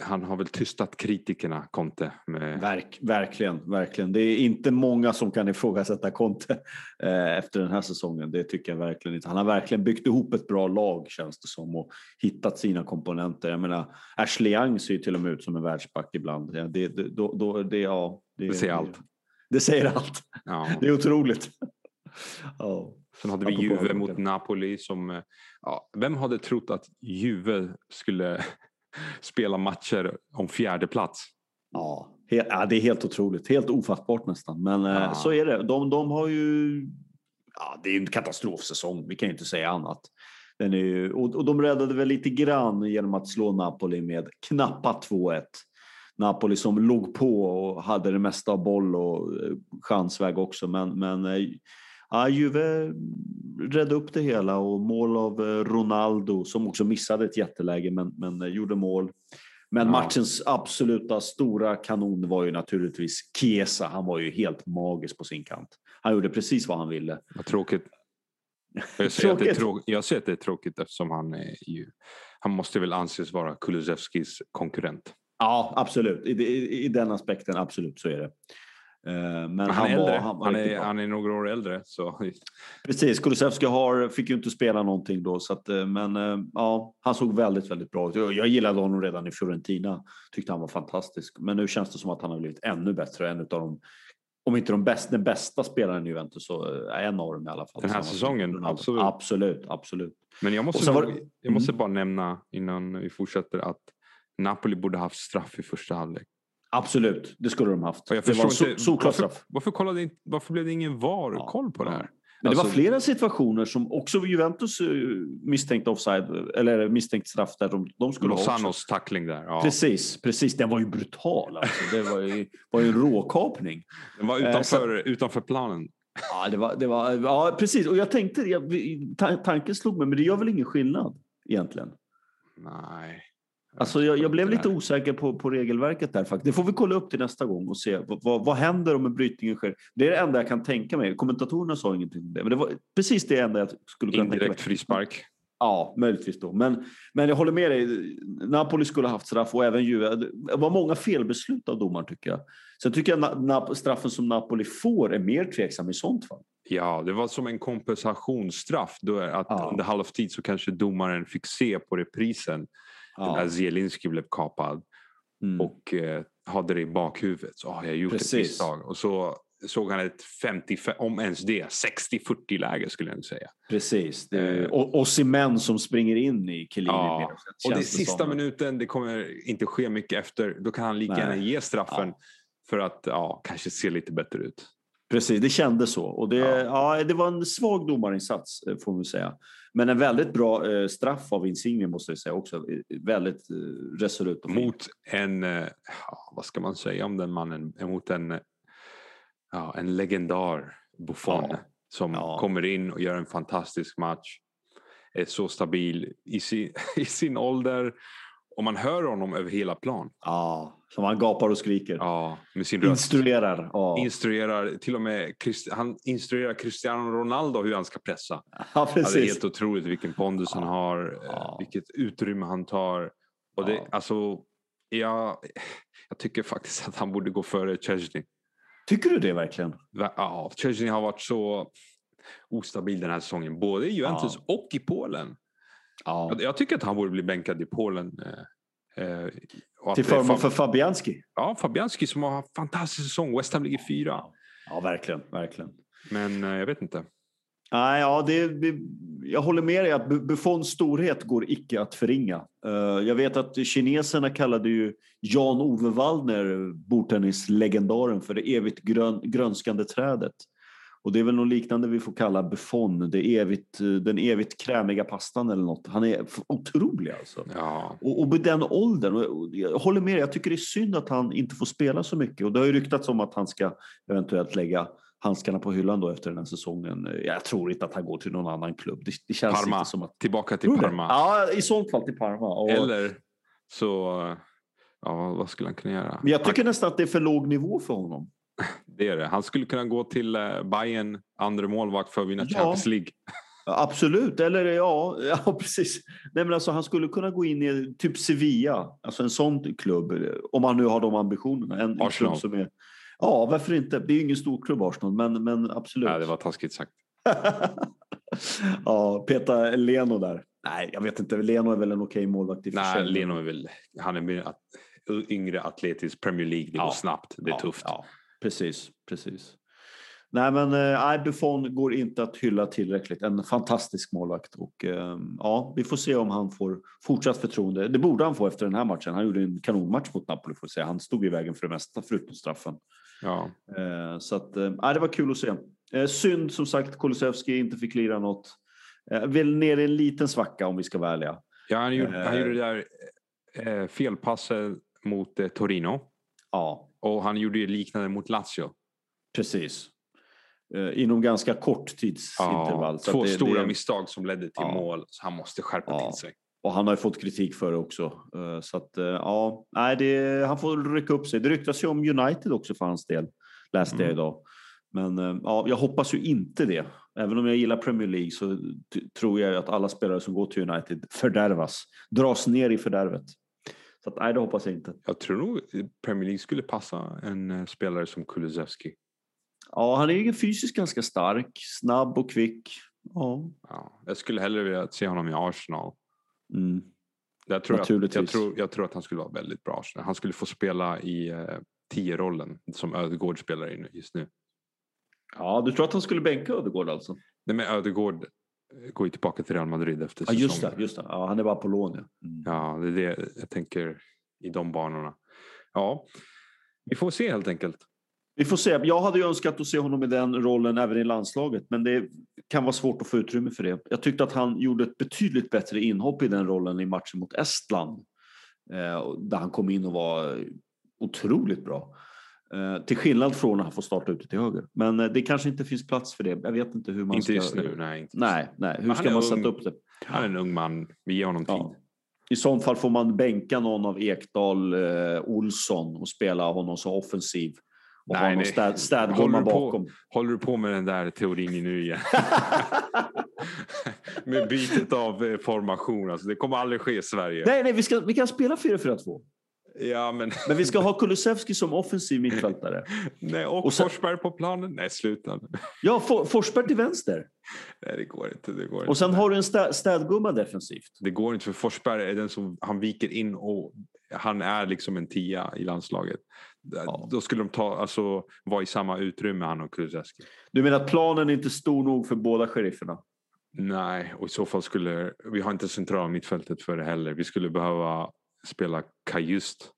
C: han har väl tystat kritikerna, Conte. Med...
B: Verk, verkligen, verkligen. Det är inte många som kan ifrågasätta Conte eh, efter den här säsongen. Det tycker jag verkligen inte. Han har verkligen byggt ihop ett bra lag känns det som och hittat sina komponenter. Jag menar, Ashley Young ser ju till och med ut som en världsback ibland. Det, det, då, då, det, ja,
C: det, det säger allt.
B: Det säger allt. Ja. Det är otroligt.
C: Ja. Sen hade vi Juve mot Napoli som... Eh, ja, vem hade trott att Juve skulle [LAUGHS] spela matcher om fjärde plats?
B: Ja, ja, det är helt otroligt. Helt ofattbart nästan. Men eh, ja. så är det. De, de har ju... Ja, det är en katastrofsäsong. Vi kan ju inte säga annat. Den är ju, och, och de räddade väl lite grann genom att slå Napoli med knappa 2-1. Napoli som låg på och hade det mesta av boll och eh, chansväg också. Men, men ja, Juve redde upp det hela och mål av eh, Ronaldo som också missade ett jätteläge men, men eh, gjorde mål. Men
C: Ja.
B: matchens absoluta stora kanon var ju naturligtvis Chiesa. Han var ju helt magisk på sin kant. Han gjorde precis vad han ville.
C: Vad tråkigt. Jag säger, att det är
B: Tråkigt.
C: trå- jag säger att det är tråkigt eftersom han är ju... Han måste väl anses vara Kulusevskis konkurrent.
B: Ja, absolut. I, i, i den aspekten, absolut så är det. Eh, Men,
C: han,
B: han,
C: är
B: var, han var
C: Han, är, han är några år äldre. Så
B: Precis, Kulusevski har, fick ju inte spela någonting då, så att, eh, men eh, ja, han såg väldigt, väldigt bra ut. Jag, gillade honom redan i Fiorentina, tyckte han var fantastisk. Men nu känns det som att han har blivit ännu bättre, en av de, om inte de bästa, den bästa spelaren i Juventus, så en av dem i alla fall.
C: Den här säsongen, absolut.
B: Absolut, absolut.
C: Men jag måste,
B: var
C: jag måste
B: Mm.
C: bara nämna innan vi fortsätter att Napoli borde haft straff i första halvlek.
B: Absolut, det skulle de haft.
C: Jag
B: det var so-
C: inte,
B: solklar
C: varför, varför, kollade varför blev det ingen VAR-koll på det här?
B: Men det var
C: Alltså-
B: flera situationer som också Juventus eh, misstänkte offside, eller misstänkt straff där de, de skulle ha också.
C: Lozanos tackling där. Ja.
B: Precis, precis. Den var ju brutal. Alltså. Det var ju, var ju en råkapning.
C: Den var
B: Eh,
C: utanför, utanför planen.
B: Ja, det var, det var, ja, precis. Och jag tänkte, jag, ta- tanken slog mig, men det gör väl ingen skillnad egentligen?
C: Nej.
B: Alltså jag, jag blev lite osäker på, på regelverket där faktiskt. Det får vi kolla upp till nästa gång och se vad, vad, vad händer om en brytning sker. Det är det enda jag kan tänka mig. Kommentatorerna sa ingenting om det, men det var precis det enda jag skulle kunna tänka mig.
C: Indirekt frispark.
B: Ja, möjligtvis då. Men, men jag håller med dig. Napoli skulle ha haft straff och även Juve. Det var många felbeslut av domaren tycker jag. Sen tycker jag Na- straffen som Napoli får är mer tveksam i sånt fall.
C: Ja, det var som en kompensationsstraff. Då att
B: Ja.
C: under halvtid så kanske domaren fick se på reprisen när Zielinski blev kapad
B: Mm.
C: och eh, hade det i bakhuvudet. Så har jag gjort
B: Precis.
C: ett misstag. Och så såg han ett 50, om ens det, 60-40 läge skulle jag säga.
B: Precis. Det är,
C: Eh.
B: och, och Simen som springer in i Chiellini.
C: Ja. Och det sista
B: som.
C: minuten, det kommer inte ske mycket efter. Då kan han lika
B: Nej.
C: gärna ge straffen
B: Ja.
C: för att ja, kanske se lite bättre ut.
B: Precis, det kändes så. Och det,
C: Ja.
B: ja. det var en svag domarinsats eh, får man säga. Men en väldigt bra eh, straff av Insigne måste jag säga också. Eh, Väldigt eh, resolut.
C: Mot en, eh, vad ska man säga om den mannen? Mot en, ja, en legendar Buffon
B: Ja.
C: som kommer in och gör en fantastisk match. Är så stabil i sin, [LAUGHS] i sin ålder. Och man hör honom över hela plan.
B: Ja, som han gapar och skriker.
C: Ja, med sin röst.
B: Instruerar. Ja.
C: Instruerar, till och med han instruerar Cristiano Ronaldo hur han ska pressa. [LAUGHS]
B: ja,
C: Ja, det är
B: precis.
C: helt otroligt vilken pondus han har, eh, vilket utrymme han tar. Och det, alltså, jag, jag tycker faktiskt att han borde gå före Chesney.
B: Tycker du det verkligen?
C: Ja, Chesney har varit så ostabil den här säsongen, både i Juventus och i Polen.
B: Ja.
C: Jag, jag tycker att han borde bli bänkad i Polen. eh, eh,
B: Till förmån
C: Fab-
B: för Fabianski?
C: Ja, Fabianski som har haft en fantastisk säsong. West Ham ligger fyra.
B: Ja, verkligen. verkligen.
C: Men eh, jag vet inte.
B: Nej, ja, det, jag håller med dig att Bu- Buffons storhet går icke att förringa. Eh, jag vet att kineserna kallade ju Jan-Ove Waldner, bordtennislegendaren, för det evigt grön, grönskande trädet. Och det är väl något liknande vi får kalla Buffon, det evigt, den evigt krämiga pastan eller något. Han är otrolig alltså.
C: Ja,
B: Och, och med den åldern, och jag håller med dig, jag tycker det är synd att han inte får spela så mycket. Och det har ju ryktats om att han ska eventuellt lägga handskarna på hyllan då efter den här säsongen. Jag tror inte att han går till någon annan klubb. Det, det känns
C: Parma.
B: inte som att...
C: tillbaka till? Parma.
B: Ja, i sånt fall till Parma. Och,
C: Eller så, ja vad skulle han kunna göra?
B: men jag tycker nästan att det är för låg nivå för honom.
C: Det är det. Han skulle kunna gå till eh, Bayern, andra målvakt för att vinna
B: Ja.
C: Champions League.
B: Ja, Absolut, eller ja, [LAUGHS] ja precis. Nej, men alltså, han skulle kunna gå in i typ Sevilla, alltså en sån klubb, om han nu har de ambitionerna. En, en
C: Arsenal.
B: klubb som är, ja, varför inte? Det är ju ingen stor klubb Arsenal, men, men absolut.
C: Nej, det var taskigt sagt. [LAUGHS]
B: ja, peta Leno där. Nej, jag vet inte. Leno är väl en okej målvakt i och
C: Nej. Leno är väl, han är yngre atletisk Premier League. Det
B: Ja.
C: går snabbt, det är
B: ja,
C: tufft.
B: Ja, precis, precis. Nej, men eh, Buffon går inte att hylla tillräckligt. En fantastisk målvakt och eh, ja, vi får se om han får fortsatt förtroende. Det borde han få efter den här matchen. Han gjorde en kanonmatch mot Napoli får säga. Han stod i vägen för det mesta förutom straffen.
C: Ja.
B: Eh, så att, eh, det var kul att se. Eh, synd som sagt Kulusevski inte fick lira något. Eh, väl ner i en liten svacka om vi ska vara ärliga.
C: Ja, han, gjorde, han
B: Eh.
C: gjorde det där eh, felpasset mot eh, Torino.
B: Ja,
C: Och han gjorde ju liknande mot Lazio.
B: precis. eh, inom ganska kort tidsintervall.
C: Ja, två
B: det,
C: stora
B: det,
C: misstag som ledde till
B: Ja.
C: mål, så han måste skärpa
B: Ja.
C: till sig.
B: Och han har ju fått kritik för det också. Eh, Så att, eh, ja, nej, det, han får rycka upp sig. Det ryktas ju om United också för hans del, läste jag
C: Mm.
B: idag. Men ja, jag hoppas ju inte det. Även om jag gillar Premier League så tror jag att alla spelare som går till United fördärvas, dras ner i fördärvet. Så att, nej, det hoppas jag inte.
C: Jag tror nog Premier League skulle passa en eh, spelare som Kulusevski.
B: Ja, han är ju fysiskt ganska stark, snabb och kvick. Ja.
C: Ja, jag skulle hellre vilja se honom i Arsenal.
B: Mm.
C: Jag tror, att, jag, tror, jag tror att han skulle vara väldigt bra. Han skulle få spela i eh, tio-rollen som Ödegård spelar i just nu.
B: ja, du tror att han skulle bänka Ödegård alltså?
C: Nej, men Ödegård går ju tillbaka till Real Madrid efter
B: Ja, just
C: säsongen.
B: det. Just det. Ja, han är bara på lån. Ja. Mm.
C: Ja, det är det jag tänker i de banorna. Ja, vi får se helt enkelt.
B: Vi får se. Jag hade ju önskat att se honom i den rollen även i landslaget, men det kan vara svårt att få utrymme för det. Jag tyckte att han gjorde ett betydligt bättre inhopp i den rollen i matchen mot Estland, eh, där han kom in och var otroligt bra. Eh, till skillnad från när han får starta ute till höger. Men eh, det kanske inte finns plats för det. Jag vet inte hur man
C: inte
B: ska...
C: just nu. Nej, inte just
B: Nej, nej. Hur ska man
C: ung.
B: sätta upp det?
C: Han är en ung man. Vi ger honom tid.
B: Ja. I sånt fall får man bänka någon av Ekdal, eh, Olsson och spela honom som offensiv. Och
C: Nej,
B: ha någon städ,
C: Håller
B: städgumma
C: du på-
B: bakom.
C: Håller du på med den där teorin nu igen? [LAUGHS] med bytet av eh, formation. Alltså, det kommer aldrig ske i Sverige.
B: Nej, nej, vi, ska, vi kan spela 4-4-2.
C: Ja, men,
B: Men vi ska ha Kulusevski som offensiv mittfältare.
C: nej, och,
B: Och sen-
C: Forsberg på planen? Nej, sluta.
B: Ja, For, Forsberg till vänster.
C: Nej, det går inte. Det går
B: Och
C: inte.
B: sen har du en stä, städgumma defensivt.
C: Det går inte för Forsberg är den som han viker in och han är liksom en tia i landslaget.
B: Ja.
C: Då skulle de ta, alltså, vara i samma utrymme han och Kulusevski.
B: Du menar att planen är inte stor nog för båda sherifferna?
C: Nej, och i så fall skulle vi har inte centrala mittfältet för det heller. Vi skulle behöva spela Kajust.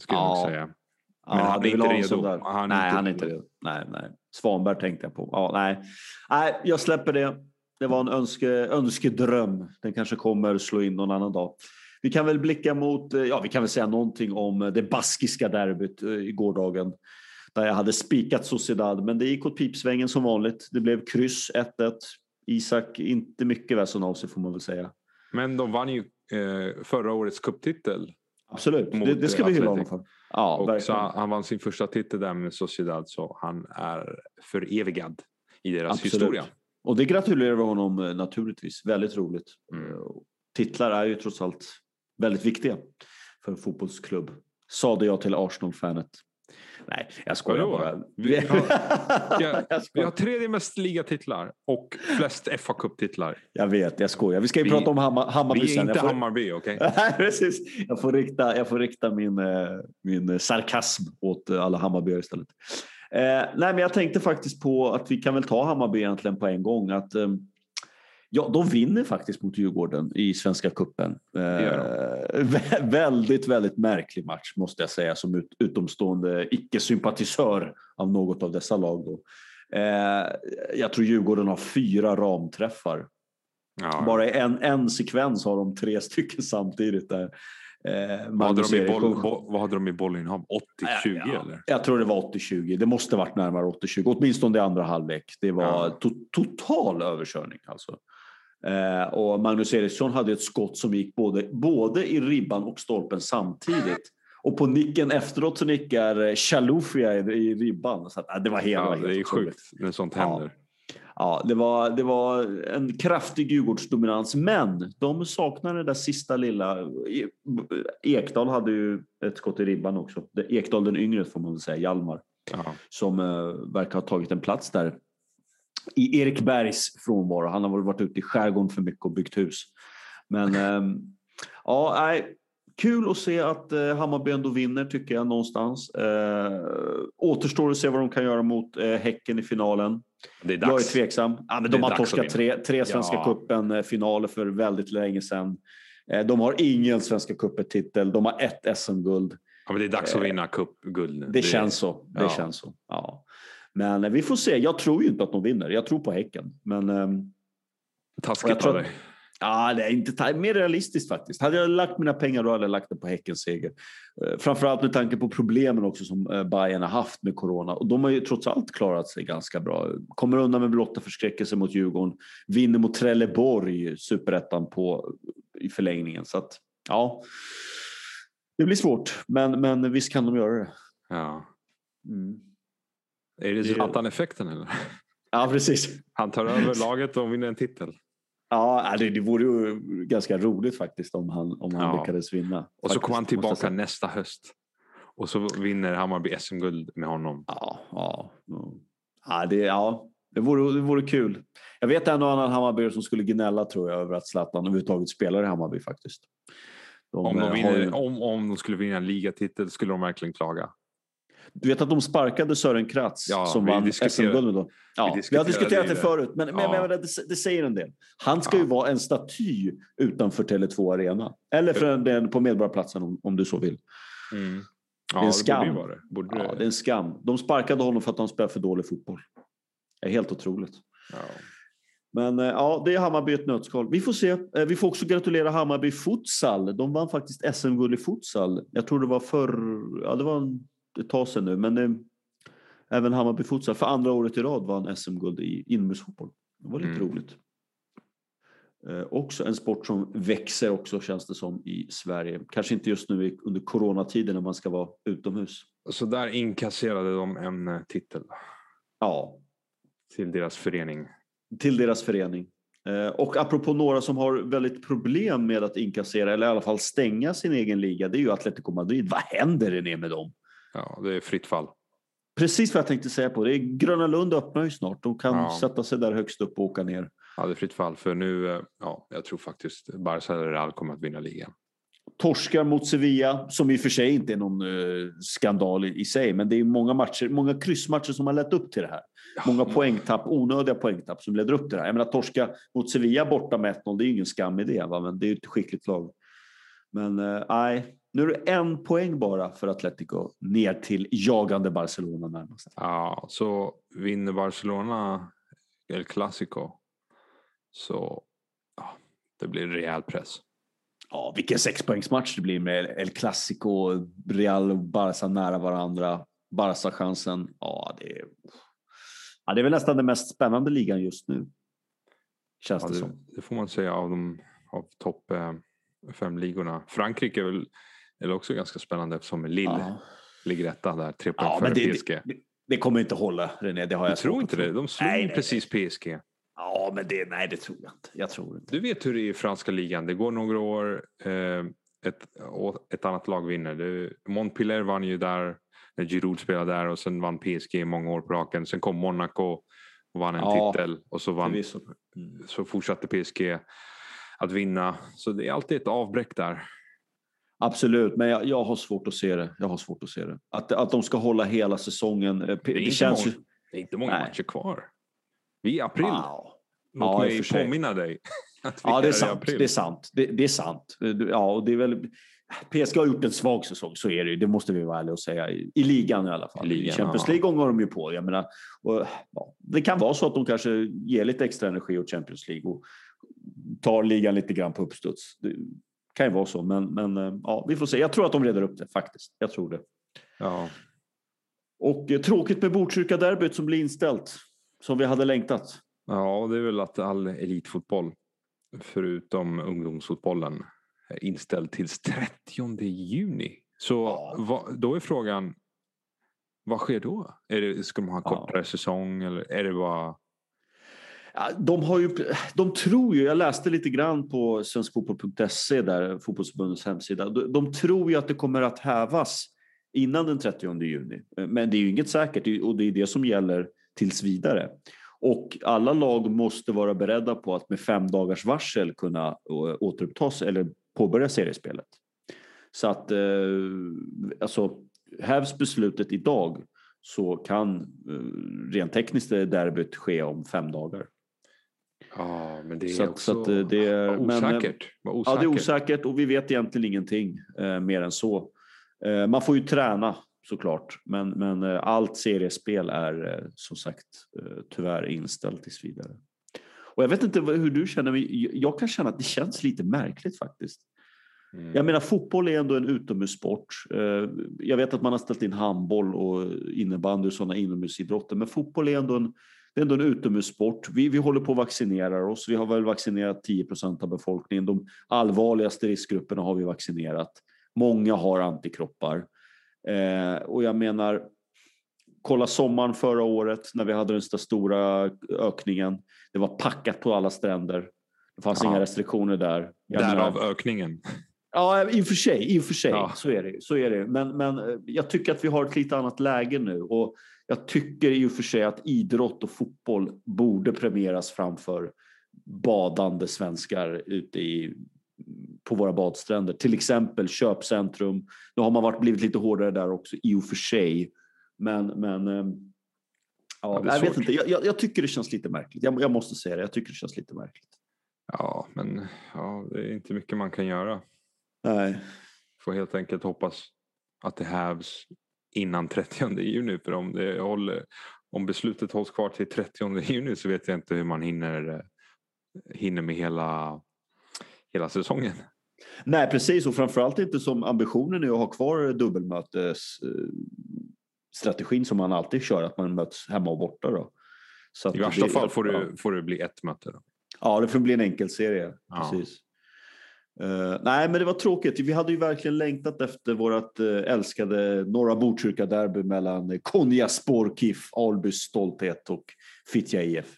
C: Skulle
B: Ja.
C: jag säga. Men
B: Ja,
C: han är inte redo.
B: där.
C: Han
B: nej,
C: inte-
B: han är inte redo. Nej, nej. Svanberg tänkte jag på. Ja, nej. nej, jag släpper det. Det var en önske, önskedröm. Den kanske kommer slå in någon annan dag. Vi kan väl blicka mot, eh, ja vi kan väl säga någonting om det baskiska derbyt eh, i gårdagen. Där jag hade spikat Sociedad, men det gick åt pipsvängen som vanligt. Det blev kryss 1-1. Isak, inte mycket väsen av sig får man väl säga.
C: Men de vann ju eh, förra årets cuptitel.
B: Absolut,
C: Mot,
B: det, det ska vi hylla honom för. Ja,
C: Och så
B: verkligen.
C: han vann sin första titel där med Sociedad så han är förevigad i deras
B: Absolut.
C: historia.
B: Och det gratulerar vi honom eh, naturligtvis. Väldigt roligt.
C: Mm.
B: Eh, Titlar är ju trots allt väldigt viktiga för en fotbollsklubb. Sade jag till Arsenal-fanet. Nej, jag skojar
C: Vadå?
B: bara.
C: Vi har- Ja, [LAUGHS]
B: jag,
C: Vi har tredje mest ligatitlar och flest fa Cup-titlar.
B: jag vet, jag skojar. Vi ska ju
C: Vi-
B: prata om Hammar, Hammarby
C: Vi är inte
B: jag får,
C: Hammarby, okej? [LAUGHS]
B: Nej, precis. Jag får rikta, jag får rikta min, eh, min eh, sarkasm åt eh, alla Hammarbyare istället. Eh, nej, men jag tänkte faktiskt på att vi kan väl ta Hammarby egentligen på en gång. Att, eh, ja, de vinner faktiskt mot Djurgården i Svenska Cupen. Eh, väldigt, väldigt märklig match måste jag säga som ut, utomstående icke-sympatisör av något av dessa lag. Eh, jag tror Djurgården har fyra ramträffar
C: Ja.
B: bara i en, en sekvens har de tre stycken samtidigt. Där. Eh,
C: vad, hade de i boll, bo, vad hade de i bollinnehav? 80-20
B: Ja,
C: eller?
B: Jag tror det var 80-20. Det måste varit närmare 80-20. Åtminstone i andra halvlek. Det var
C: Ja.
B: to total överkörning. Alltså. Eh, och Magnus Eriksson hade ett skott som gick både, både i ribban och stolpen samtidigt. Och på nicken efteråt så nickar eh, Chalufia i, i ribban. Så att, eh, det var helt,
C: Ja,
B: helt
C: det är sjukt när sånt
B: Ja.
C: händer.
B: Ja, det var, det var en kraftig Djurgårdsdominans, men de saknar det där sista lilla. Ekdal hade ju ett skott i ribban också. Ekdal den yngre får man väl säga, Hjalmar,
C: Ja.
B: som eh, verkar ha tagit en plats där. I Erik Bergs frånvaro. Han har väl varit ute i skärgården för mycket och byggt hus. Men ehm, ja, nej, kul att se att eh, Hammarby ändå vinner tycker jag någonstans. Eh, återstår att se vad de kan göra mot eh, Häcken i finalen.
C: Det är
B: Jag är
C: dags.
B: tveksam. Ja, men
C: Det
B: de har
C: dags
B: torskat tre, tre Svenska
C: Ja.
B: cupen-finaler för väldigt länge sedan. Eh, De har ingen Svenska cupen-titel. De har ett SM-guld.
C: Ja, men det är dags att vinna cupguld nu.
B: Det, känns så. Det
C: ja.
B: känns så. Ja. Men eh, vi får se. Jag tror ju inte att de vinner. Jag tror på Häcken. Men ehm,
C: Taskigt av dig.
B: Ja, det är inte mer realistiskt faktiskt. Hade jag lagt mina pengar då hade jag lagt det på Häckens seger. Eh, framförallt med tanke på problemen också som eh, Bayern har haft med corona. Och de har ju trots allt klarat sig ganska bra. Kommer undan med blotta förskräckelse mot Djurgården. Vinner mot Trelleborg, superettan på i förlängningen. Så att, ja. Det blir svårt, men, men visst kan de göra det.
C: Ja. Mm. Är det Zlatan-effekten eller?
B: Ja, precis.
C: Han tar över laget och vinner en titel.
B: Ja, det, det vore ju ganska roligt faktiskt om han, om han ja. lyckades vinna.
C: Och faktiskt, så kommer han tillbaka nästa höst. Och så vinner Hammarby SM-guld med honom.
B: Ja, ja. Ja, det, ja. Det, vore, det vore kul. Jag vet en och annan Hammarby som skulle gnälla tror jag över att Zlatan överhuvudtaget spelar i Hammarby faktiskt.
C: De, om, de eh, vinner, ju... om, om de skulle vinna en ligatitel skulle de verkligen klaga.
B: Du vet att de sparkade Sören Kratz ja, som vann SM-guld då? Ja, vi, vi har diskuterat det, det förut, men, ja. men, det, det, säger en del. Han ska ju vara en staty utanför Tele2 Arena. Eller för den på Medborgarplatsen om, om du så vill. Mm. Ja, det är en skam. Borde det. Borde ja, det är en skam. De sparkade honom för att han spelar för dålig fotboll. Det är helt otroligt. Men eh, ja, det är Hammarby ett nötskal. Vi får se. Eh, vi får också gratulera Hammarby Futsal. De vann faktiskt SM-guld i futsal. Jag tror det var för, ja det var ett tag sedan nu, men eh, även Hammarby Futsal för andra året i rad vann SM-guld i inomhusfotboll. Det var lite mm. roligt. Eh, också en sport som växer också känns det som i Sverige. Kanske inte just nu under coronatiden när man ska vara utomhus.
C: Så där inkasserade de en eh, titel?
B: Ja.
C: Till deras förening?
B: Till deras förening. Eh, och apropå några som har väldigt problem med att inkassera eller i alla fall stänga sin egen liga, det är ju Atletico Madrid. Vad händer det med dem?
C: Ja, det är fritt fall.
B: Precis vad jag tänkte säga på. Det är Gröna Lund öppnar ju snart. De kan ja. sätta sig där högst upp och åka ner.
C: Ja, det är fritt fall. För nu, eh, ja, jag tror faktiskt Barca eller Real kommer att vinna ligan.
B: Torskar mot Sevilla, som i och för sig inte är någon uh, skandal i, i, sig, men det är många matcher, många kryssmatcher som har lett upp till det här. Ja. Många poängtapp, onödiga poängtapp som leder upp till det här. Jag menar torska mot Sevilla borta med 1-0, det är ju ingen skam i det, va? men det är ju ett skickligt lag. Men uh, nej, nu är det en poäng bara för Atletico ner till jagande Barcelona närmast.
C: Ja, så vinner Barcelona El Clasico så ja, det blir rejäl press.
B: Ja, vilken sexpoängsmatch det blir med El Clasico, Real och Barca nära varandra. Barca-chansen, ja det är, ja det är väl nästan den mest spännande ligan just nu. Känns ja, det, det, som.
C: Det får man säga av, de, av topp eh, fem ligorna. Frankrike är väl eller också ganska spännande eftersom Lille ja. ligger etta där, tre poäng ja, före PSG.
B: Det, det, kommer inte hålla René, det har jag
C: Du tror inte det? De slog nej, precis nej. PSG.
B: Ja, men det, nej, det tror jag inte. Jag tror inte.
C: Du vet hur det är i franska ligan. Det går några år, eh, ett, ett annat lag vinner. Det, Montpellier vann ju där när Giroud spelade där och sen vann PSG många år på raken. Sen kom Monaco och vann en ja, titel och så, vann, mm. så fortsatte PSG att vinna. Så det är alltid ett avbräck där.
B: Absolut, men jag, jag, har svårt att se det. Jag har svårt att se det. Att, att de ska hålla hela säsongen.
C: Eh, det, det känns många, ju... Det är inte många Nej. matcher kvar. Vi är i april. Wow. Låt ja, mig påminna dig. [LAUGHS]
B: ja, det är, sant. Det är sant. Det, det, är sant. Ja, och det är väl... PSG har gjort en svag säsong, så är det ju. Det måste vi vara ärliga och säga. I, I, ligan i alla fall. I ligan, Champions League gånger de ju på. Jag menar, och, ja, det kan vara så att de kanske ger lite extra energi åt Champions League och tar ligan lite grann på uppstuds. Kan ju vara så, men, men eh, ja, vi får se. Jag tror att de reder upp det faktiskt. Jag tror det.
C: Ja.
B: Och eh, tråkigt med Botkyrka-derbyt som blir inställt. Som vi hade längtat.
C: Ja, det är väl att all elitfotboll, förutom ungdomsfotbollen, är inställd till 30 juni. Så ja. va, då är frågan, vad sker då? Är det, ska man ha en kortare ja. säsong eller är det bara
B: de, har ju, de tror ju, jag läste lite grann på svenskfotboll.se, där fotbollsförbundets hemsida, de, de tror ju att det kommer att hävas innan den 30 juni. Men det är ju inget säkert och det är det som gäller tills vidare. Och alla lag måste vara beredda på att med fem dagars varsel kunna återupptas eller påbörja seriespelet. Så att eh, alltså hävs beslutet idag så kan eh, rent tekniskt derbyt ske om fem dagar.
C: Ja, men det är så också så
B: att, eh, det är,
C: osäkert. Men, osäkert.
B: Ja, det är osäkert och vi vet egentligen ingenting eh, mer än så. Eh, man får ju träna såklart, men, men eh, allt seriespel är eh, som sagt tyvärr inställt tills vidare. Och jag vet inte hur du känner, men jag kan känna att det känns lite märkligt faktiskt. Mm. Jag menar fotboll är ändå en utomhussport. Eh, jag vet att man har ställt in handboll och innebandy och sådana inomhusidrotter, men fotboll är ändå en, det är ändå en utomhussport. Vi, vi håller på att vaccinera oss. Vi har väl vaccinerat 10 procent av befolkningen. De allvarligaste riskgrupperna har vi vaccinerat. Många har antikroppar. Eh, och jag menar, kolla sommaren förra året när vi hade den stora ökningen. Det var packat på alla stränder. Det fanns ja. inga restriktioner där.
C: Jag Därav menar, ökningen.
B: Ja, i och för sig. I och för sig. Ja. Så, är det, så är det. Men, men eh, jag tycker att vi har ett lite annat läge nu. Och jag tycker i och för sig att idrott och fotboll borde premieras framför badande svenskar ute i, på våra badstränder. Till exempel köpcentrum. Nu har man varit, blivit lite hårdare där också i och för sig. Men, men eh, ja, jag vet inte. Jag, jag, tycker det känns lite märkligt. Jag, jag, måste säga det. Jag tycker det känns lite märkligt.
C: Ja, men ja, det är inte mycket man kan göra.
B: Nej.
C: Får helt enkelt hoppas att det hävs innan 30 juni. För om, det håller, om beslutet hålls kvar till 30 juni så vet jag inte hur man hinner, eh, hinner med hela, hela säsongen.
B: Nej precis och framförallt inte som ambitionen är att ha kvar dubbelmötesstrategin som man alltid kör, att man möts hemma och borta. Då.
C: I värsta fall får, det, får det bli ett möte. Då.
B: Ja, det får bli en enkel serie. Ja. Precis. Uh, nej, men det var tråkigt. Vi hade ju verkligen längtat efter vårt uh, älskade Norra Botkyrka-derby mellan Konjaspor KIF, Albys stolthet och Fittja IF.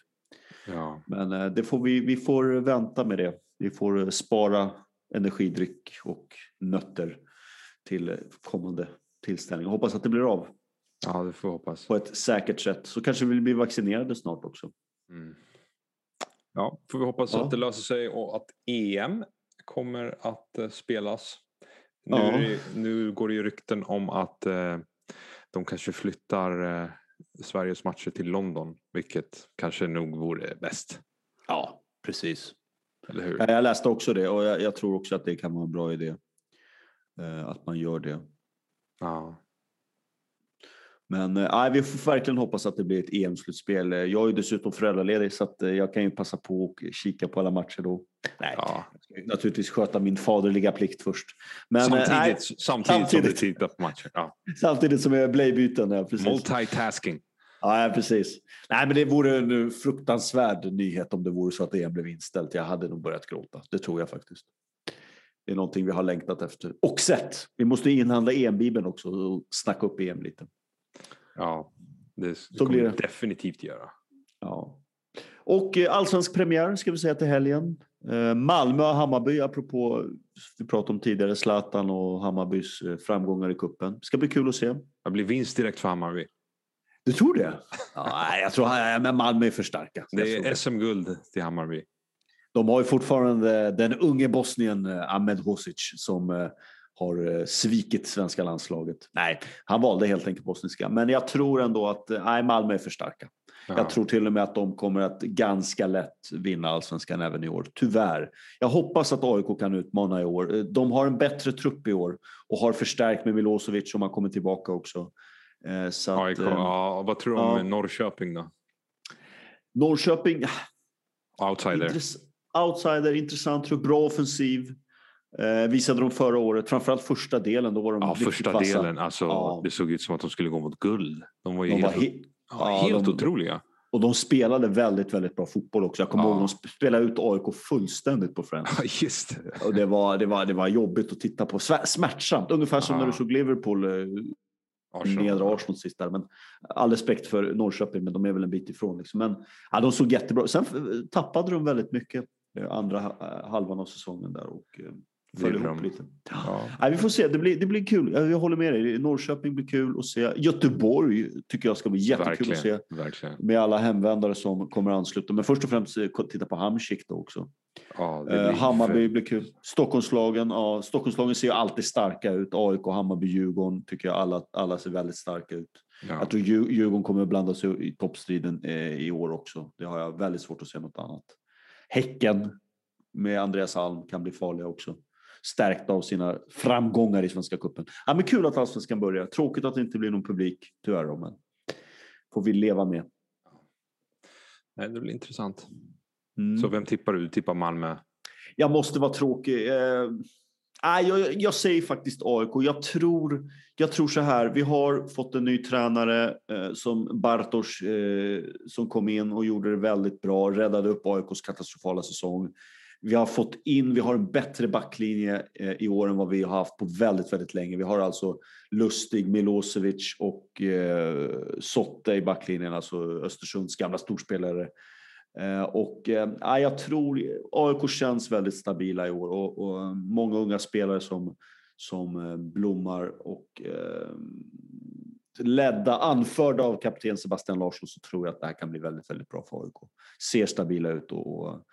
B: Ja. Men uh, det får vi, vi får vänta med det. Vi får spara energidryck och nötter till kommande tillställning. Hoppas att det blir av.
C: Ja, det får hoppas.
B: På ett säkert sätt. Så kanske vi blir vaccinerade snart också.
C: Mm. Ja, får vi hoppas ja. att det löser sig och att EM kommer att eh, spelas. Nu, ja. det, nu, går det ju rykten om att eh, de kanske flyttar eh, Sveriges matcher till London, vilket kanske nog vore bäst.
B: Ja, precis. Eller hur? Jag läste också det och jag, jag tror också att det kan vara en bra idé. Eh, att man gör det.
C: Ja.
B: Men äh, vi får verkligen hoppas att det blir ett EM-slutspel. Jag är dessutom föräldraledig så att jag kan ju passa på och kika på alla matcher då. Nej, ja. naturligtvis sköta min faderliga plikt först.
C: Men, samtidigt, nej, samtidigt, samtidigt som du tittar på matcher. Ja. [LAUGHS]
B: Samtidigt som jag är blöjbyten. Ja,
C: Multitasking.
B: Ja, precis. Nej, men det vore en fruktansvärd nyhet om det vore så att EM blev inställt. Jag hade nog börjat gråta. Det tror jag faktiskt. Det är någonting vi har längtat efter. Och sett. Vi måste inhandla EM-bibeln också och snacka upp EM lite.
C: Ja, det, så kommer blir det definitivt göra.
B: Ja. Och eh, allsvensk premiär ska vi säga till helgen. Eh, Malmö och Hammarby, apropå vi pratade om tidigare, Zlatan och Hammarbys eh, framgångar i kuppen. Ska bli kul att se.
C: Det blir vinst direkt för Hammarby.
B: Du tror det? ja, jag tror att Malmö är för starka.
C: Det är SM-guld till Hammarby.
B: De har ju fortfarande den unge bosnien Ahmed Hosic som har eh, svikit svenska landslaget. Nej, han valde helt enkelt bosniska. Men jag tror ändå att eh, nej, Malmö är för starka. Ja. Jag tror till och med att de kommer att ganska lätt vinna allsvenskan även i år. Tyvärr. Jag hoppas att AIK kan utmana i år. Eh, de har en bättre trupp i år och har förstärkt med Milosevic som har kommit tillbaka också.
C: Så AIK, att, ja, vad tror du om ja. Norrköping då?
B: Norrköping...
C: Outsider.
B: Intress outsider, intressant trupp, bra offensiv. Eh, visade de förra året, framförallt första delen. Då var de
C: ja, första vassa. delen. Alltså, ja. Det såg ut som att de skulle gå mot guld. De var ju de helt, var he ja, helt de, otroliga.
B: Och de spelade väldigt, väldigt bra fotboll också. Jag kommer ja. ihåg de spelade ut AIK fullständigt på Friends.
C: Ja, just det.
B: Och det var, det, var, det var jobbigt att titta på. Smärtsamt, ungefär som när du såg Liverpool eh, Arsenal. nedre Arsenal sist där. Men all respekt för Norrköping, men de är väl en bit ifrån. Liksom. Men ja, de såg jättebra Sen tappade de väldigt mycket eh, andra halvan av säsongen där. Och, Föll ihop lite. Ja. Nej, vi får se, det blir, det blir kul. Jag håller med dig. Norrköping blir kul att se. Göteborg tycker jag ska bli jättekul
C: verkligen,
B: att se.
C: Verkligen.
B: Med alla hemvändare som kommer ansluta. Men först och främst eh, titta på Hamsik då också.
C: Ja, blir eh,
B: Hammarby blir kul. Stockholmslagen, ja, Stockholmslagen ser ju alltid starka ut. AIK, Hammarby, Djurgården tycker jag alla, alla ser väldigt starka ut. Ja. Jag tror Djurgården kommer att blanda sig i toppstriden eh, i år också. Det har jag väldigt svårt att se något annat. Häcken med Andreas Alm kan bli farliga också stärkta av sina framgångar i Svenska cupen. Ja, men kul att allsvenskan börjar. Tråkigt att det inte blir någon publik tyvärr, men får vi leva med.
C: Nej, det blir intressant. Mm. Så vem tippar du? Du tippar Malmö?
B: Jag måste vara tråkig. Eh, jag, jag, säger faktiskt AIK. Jag tror, jag tror så här. Vi har fått en ny tränare eh, som Bartosz eh, som kom in och gjorde det väldigt bra. Räddade upp AIKs katastrofala säsong. Vi har fått in, vi har en bättre backlinje eh, i år än vad vi har haft på väldigt, väldigt länge. Vi har alltså Lustig, Milosevic och eh, Sotte i backlinjen, alltså Östersunds gamla storspelare. Eh, och eh, jag tror AIK känns väldigt stabila i år och, och många unga spelare som, som eh, blommar och eh, ledda, anförda av kapten Sebastian Larsson så tror jag att det här kan bli väldigt, väldigt bra för AIK. Ser stabila ut och, och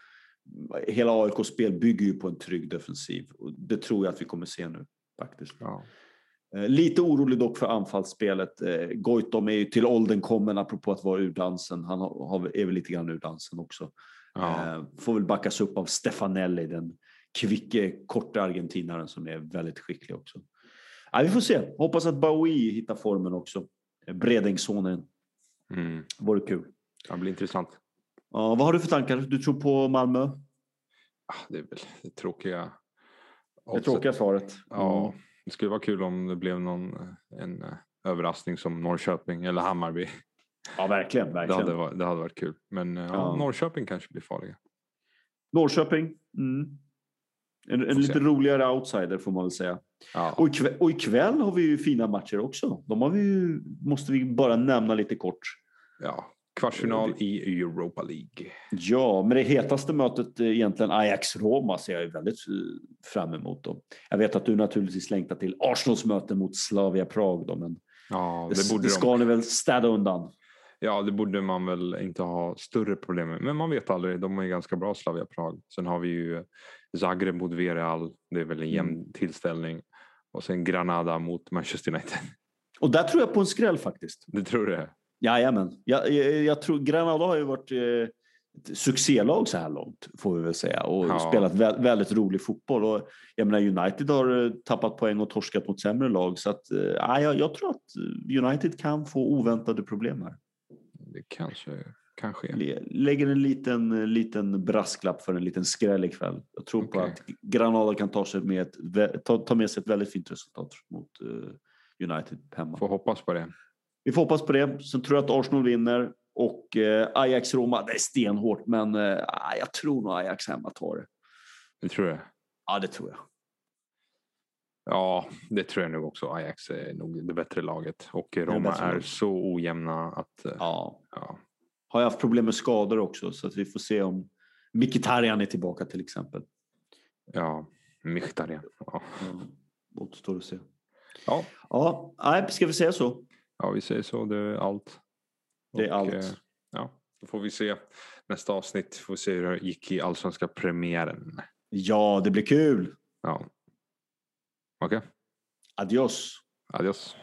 B: hela AIKs spel bygger ju på en trygg defensiv och det tror jag att vi kommer se nu faktiskt. Ja. Eh, lite orolig dock för anfallsspelet. Eh, Goitom är ju till åldern kommen apropå att vara ur dansen. Han är väl lite grann ur dansen också. Ja. Eh, får väl backas upp av Stefanelli, den kvicke, korta argentinaren som är väldigt skicklig också. Ja, vi får se. Hoppas att Bowie hittar formen också. Bredängssonen. Mm. Vore kul.
C: Det blir intressant.
B: Ja, vad har du för tankar? Du tror på Malmö?
C: Ah, det är väl det tråkiga.
B: Det tråkiga svaret.
C: Ja. Mm. Det skulle vara kul om det blev någon en eh, överraskning som Norrköping eller Hammarby.
B: Ja, verkligen. verkligen.
C: Det, hade, det hade varit kul. Men eh, ja, ja. Norrköping kanske blir farliga.
B: Norrköping. Mm. En, en lite roligare outsider får man väl säga. Ja. Och, ikväll, och ikväll har vi ju fina matcher också. De har vi ju, måste vi bara nämna lite kort.
C: Ja, Kvartsfinal i Europa League.
B: Ja, men det hetaste mötet egentligen Ajax-Roma ser jag ju väldigt eh, fram emot. Då. Jag vet att du naturligtvis längtar till Arsenals möte mot Slavia Prag då, men ja, det, borde det ska de... ni väl städa undan?
C: Ja, det borde man väl inte ha större problem med. Men man vet aldrig. De är ganska bra, Slavia Prag. Sen har vi ju Zagreb mot Villarreal. Det är väl en jämn mm. tillställning. Och sen Granada mot Manchester United.
B: Och där tror jag på en skräll faktiskt.
C: Det tror du?
B: Jajamän. Jag, jag, jag tror Granada har ju varit eh, ett succélag så här långt får vi väl säga och ja. spelat vä väldigt rolig fotboll. Och jag menar United har eh, tappat poäng och torskat mot sämre lag så att eh, jag, jag tror att United kan få oväntade problem här.
C: Det kanske kan ske.
B: Lägger en liten, liten brasklapp för en liten skräll ikväll. Jag tror okay. på att Granada kan ta, sig med ett, ta, ta med sig ett väldigt fint resultat mot uh, United hemma.
C: Får hoppas på det.
B: Vi får hoppas på det. Sen tror jag att Arsenal vinner och eh, Ajax-Roma, det är stenhårt, men eh, jag tror nog Ajax hemma tar det.
C: Det tror jag?
B: Ja, det tror jag.
C: Ja, det tror jag nog också. Ajax är nog det bättre laget och Roma är, är så ojämna att...
B: Eh, ja. ja. Har jag haft problem med skador också så att vi får se om Mkhitaryan är tillbaka till exempel.
C: Ja, Mkhitaryan. Ja.
B: Ja, återstår att se.
C: Ja.
B: Ja, ska vi säga så?
C: Ja, vi säger så. Det är allt.
B: Det är och, allt. Eh,
C: ja, då får vi se nästa avsnitt. Får vi se hur det gick i allsvenska premiären.
B: Ja, det blir kul.
C: Ja. Okej. Okay.
B: Adios.
C: Adios.